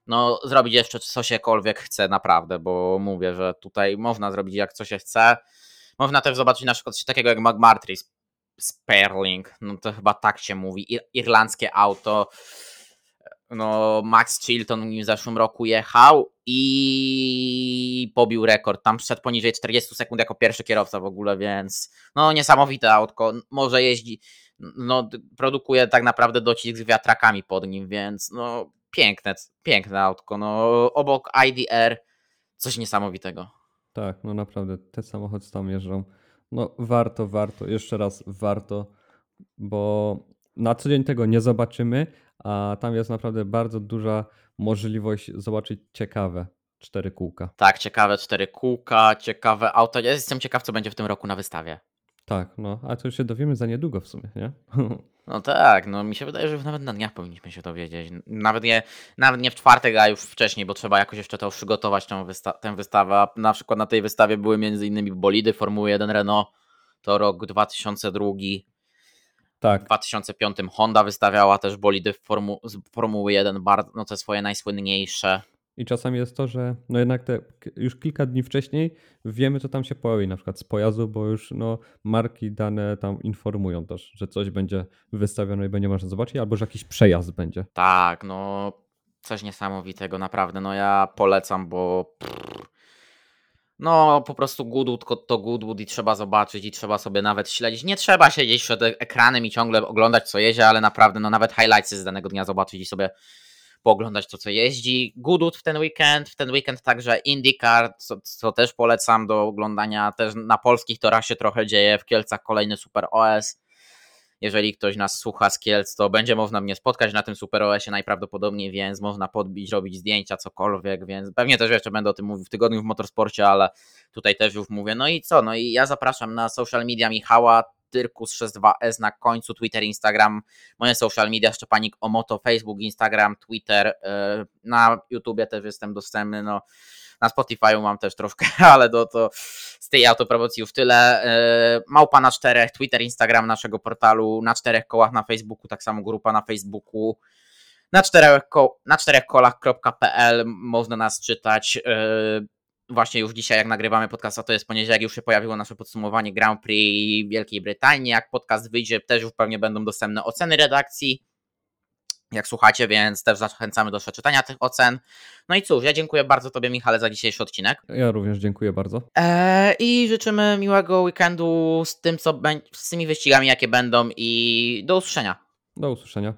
No, zrobić jeszcze co siekolwiek chce, naprawdę, bo mówię, że tutaj można zrobić jak co się chce. Można też zobaczyć na przykład coś takiego jak McMurtry Sperling, no to chyba tak się mówi, irlandzkie auto no, Max Chilton w zeszłym roku jechał i pobił rekord. Tam szedł poniżej 40 sekund jako pierwszy kierowca w ogóle, więc no niesamowite autko. Może jeździ, no produkuje tak naprawdę docisk z wiatrakami pod nim, więc no piękne, piękne autko. No obok IDR coś niesamowitego. Tak, no naprawdę te samochody tam jeżdżą. No warto, warto, jeszcze raz warto, bo na co dzień tego nie zobaczymy, a tam jest naprawdę bardzo duża możliwość zobaczyć ciekawe cztery kółka. Tak, ciekawe cztery kółka, ciekawe auto. Ja jestem ciekaw, co będzie w tym roku na wystawie. Tak, no, ale to już się dowiemy za niedługo w sumie, nie? No tak, no mi się wydaje, że nawet na dniach powinniśmy się dowiedzieć. Nawet nie, nawet nie w czwartek, a już wcześniej, bo trzeba jakoś jeszcze to przygotować, tę, wysta tę wystawę. Na przykład na tej wystawie były między innymi bolidy Formuły 1 Renault, to rok 2002, tak. W 2005 Honda wystawiała też bolidy Formu z Formuły 1, bardzo, no te swoje najsłynniejsze. I czasami jest to, że no jednak te już kilka dni wcześniej wiemy, co tam się pojawi, na przykład z pojazdu, bo już no, marki dane tam informują też, że coś będzie wystawione i będzie można zobaczyć, albo że jakiś przejazd będzie. Tak, no coś niesamowitego, naprawdę. No ja polecam, bo no po prostu Goodwood to- Goodwood i trzeba zobaczyć i trzeba sobie nawet śledzić. Nie trzeba siedzieć przed e- ekranem i ciągle oglądać co jeździ, ale naprawdę no nawet highlightsy z danego dnia zobaczyć i sobie pooglądać to co jeździ. Goodwood w ten weekend, w ten weekend także IndyCar, co, co też polecam do oglądania. Też na polskich torach się trochę dzieje, w Kielcach kolejny Super OS. Jeżeli ktoś nas słucha z Kielc, to będzie można mnie spotkać na tym Super OS-ie najprawdopodobniej, więc można podbić, robić zdjęcia, cokolwiek, więc pewnie też jeszcze będę o tym mówił w tygodniu w motorsporcie, ale tutaj też już mówię. No i co? No i ja zapraszam na social media Michała, Tyrkus62S na końcu, Twitter, Instagram, moje social media, Szczepanik Omoto, Facebook, Instagram, Twitter, yy, na YouTubie też jestem dostępny, no na Spotify'u mam też troszkę, ale do, to z tej autopromocji już tyle. Yy, Małpa na czterech, Twitter, Instagram naszego portalu, na czterech kołach na Facebooku, tak samo grupa na Facebooku. Na czterech, ko- na czterech kolach.pl można nas czytać. Yy, Właśnie już dzisiaj, jak nagrywamy podcasta, to jest poniedziałek, już się pojawiło nasze podsumowanie Grand Prix Wielkiej Brytanii. Jak podcast wyjdzie, też już pewnie będą dostępne oceny redakcji jak słuchacie, więc też zachęcamy do przeczytania tych ocen. No i cóż, ja dziękuję bardzo Tobie, Michale, za dzisiejszy odcinek. Ja również dziękuję bardzo. Eee, I życzymy miłego weekendu z tym, co z tymi wyścigami, jakie będą i do usłyszenia. Do usłyszenia.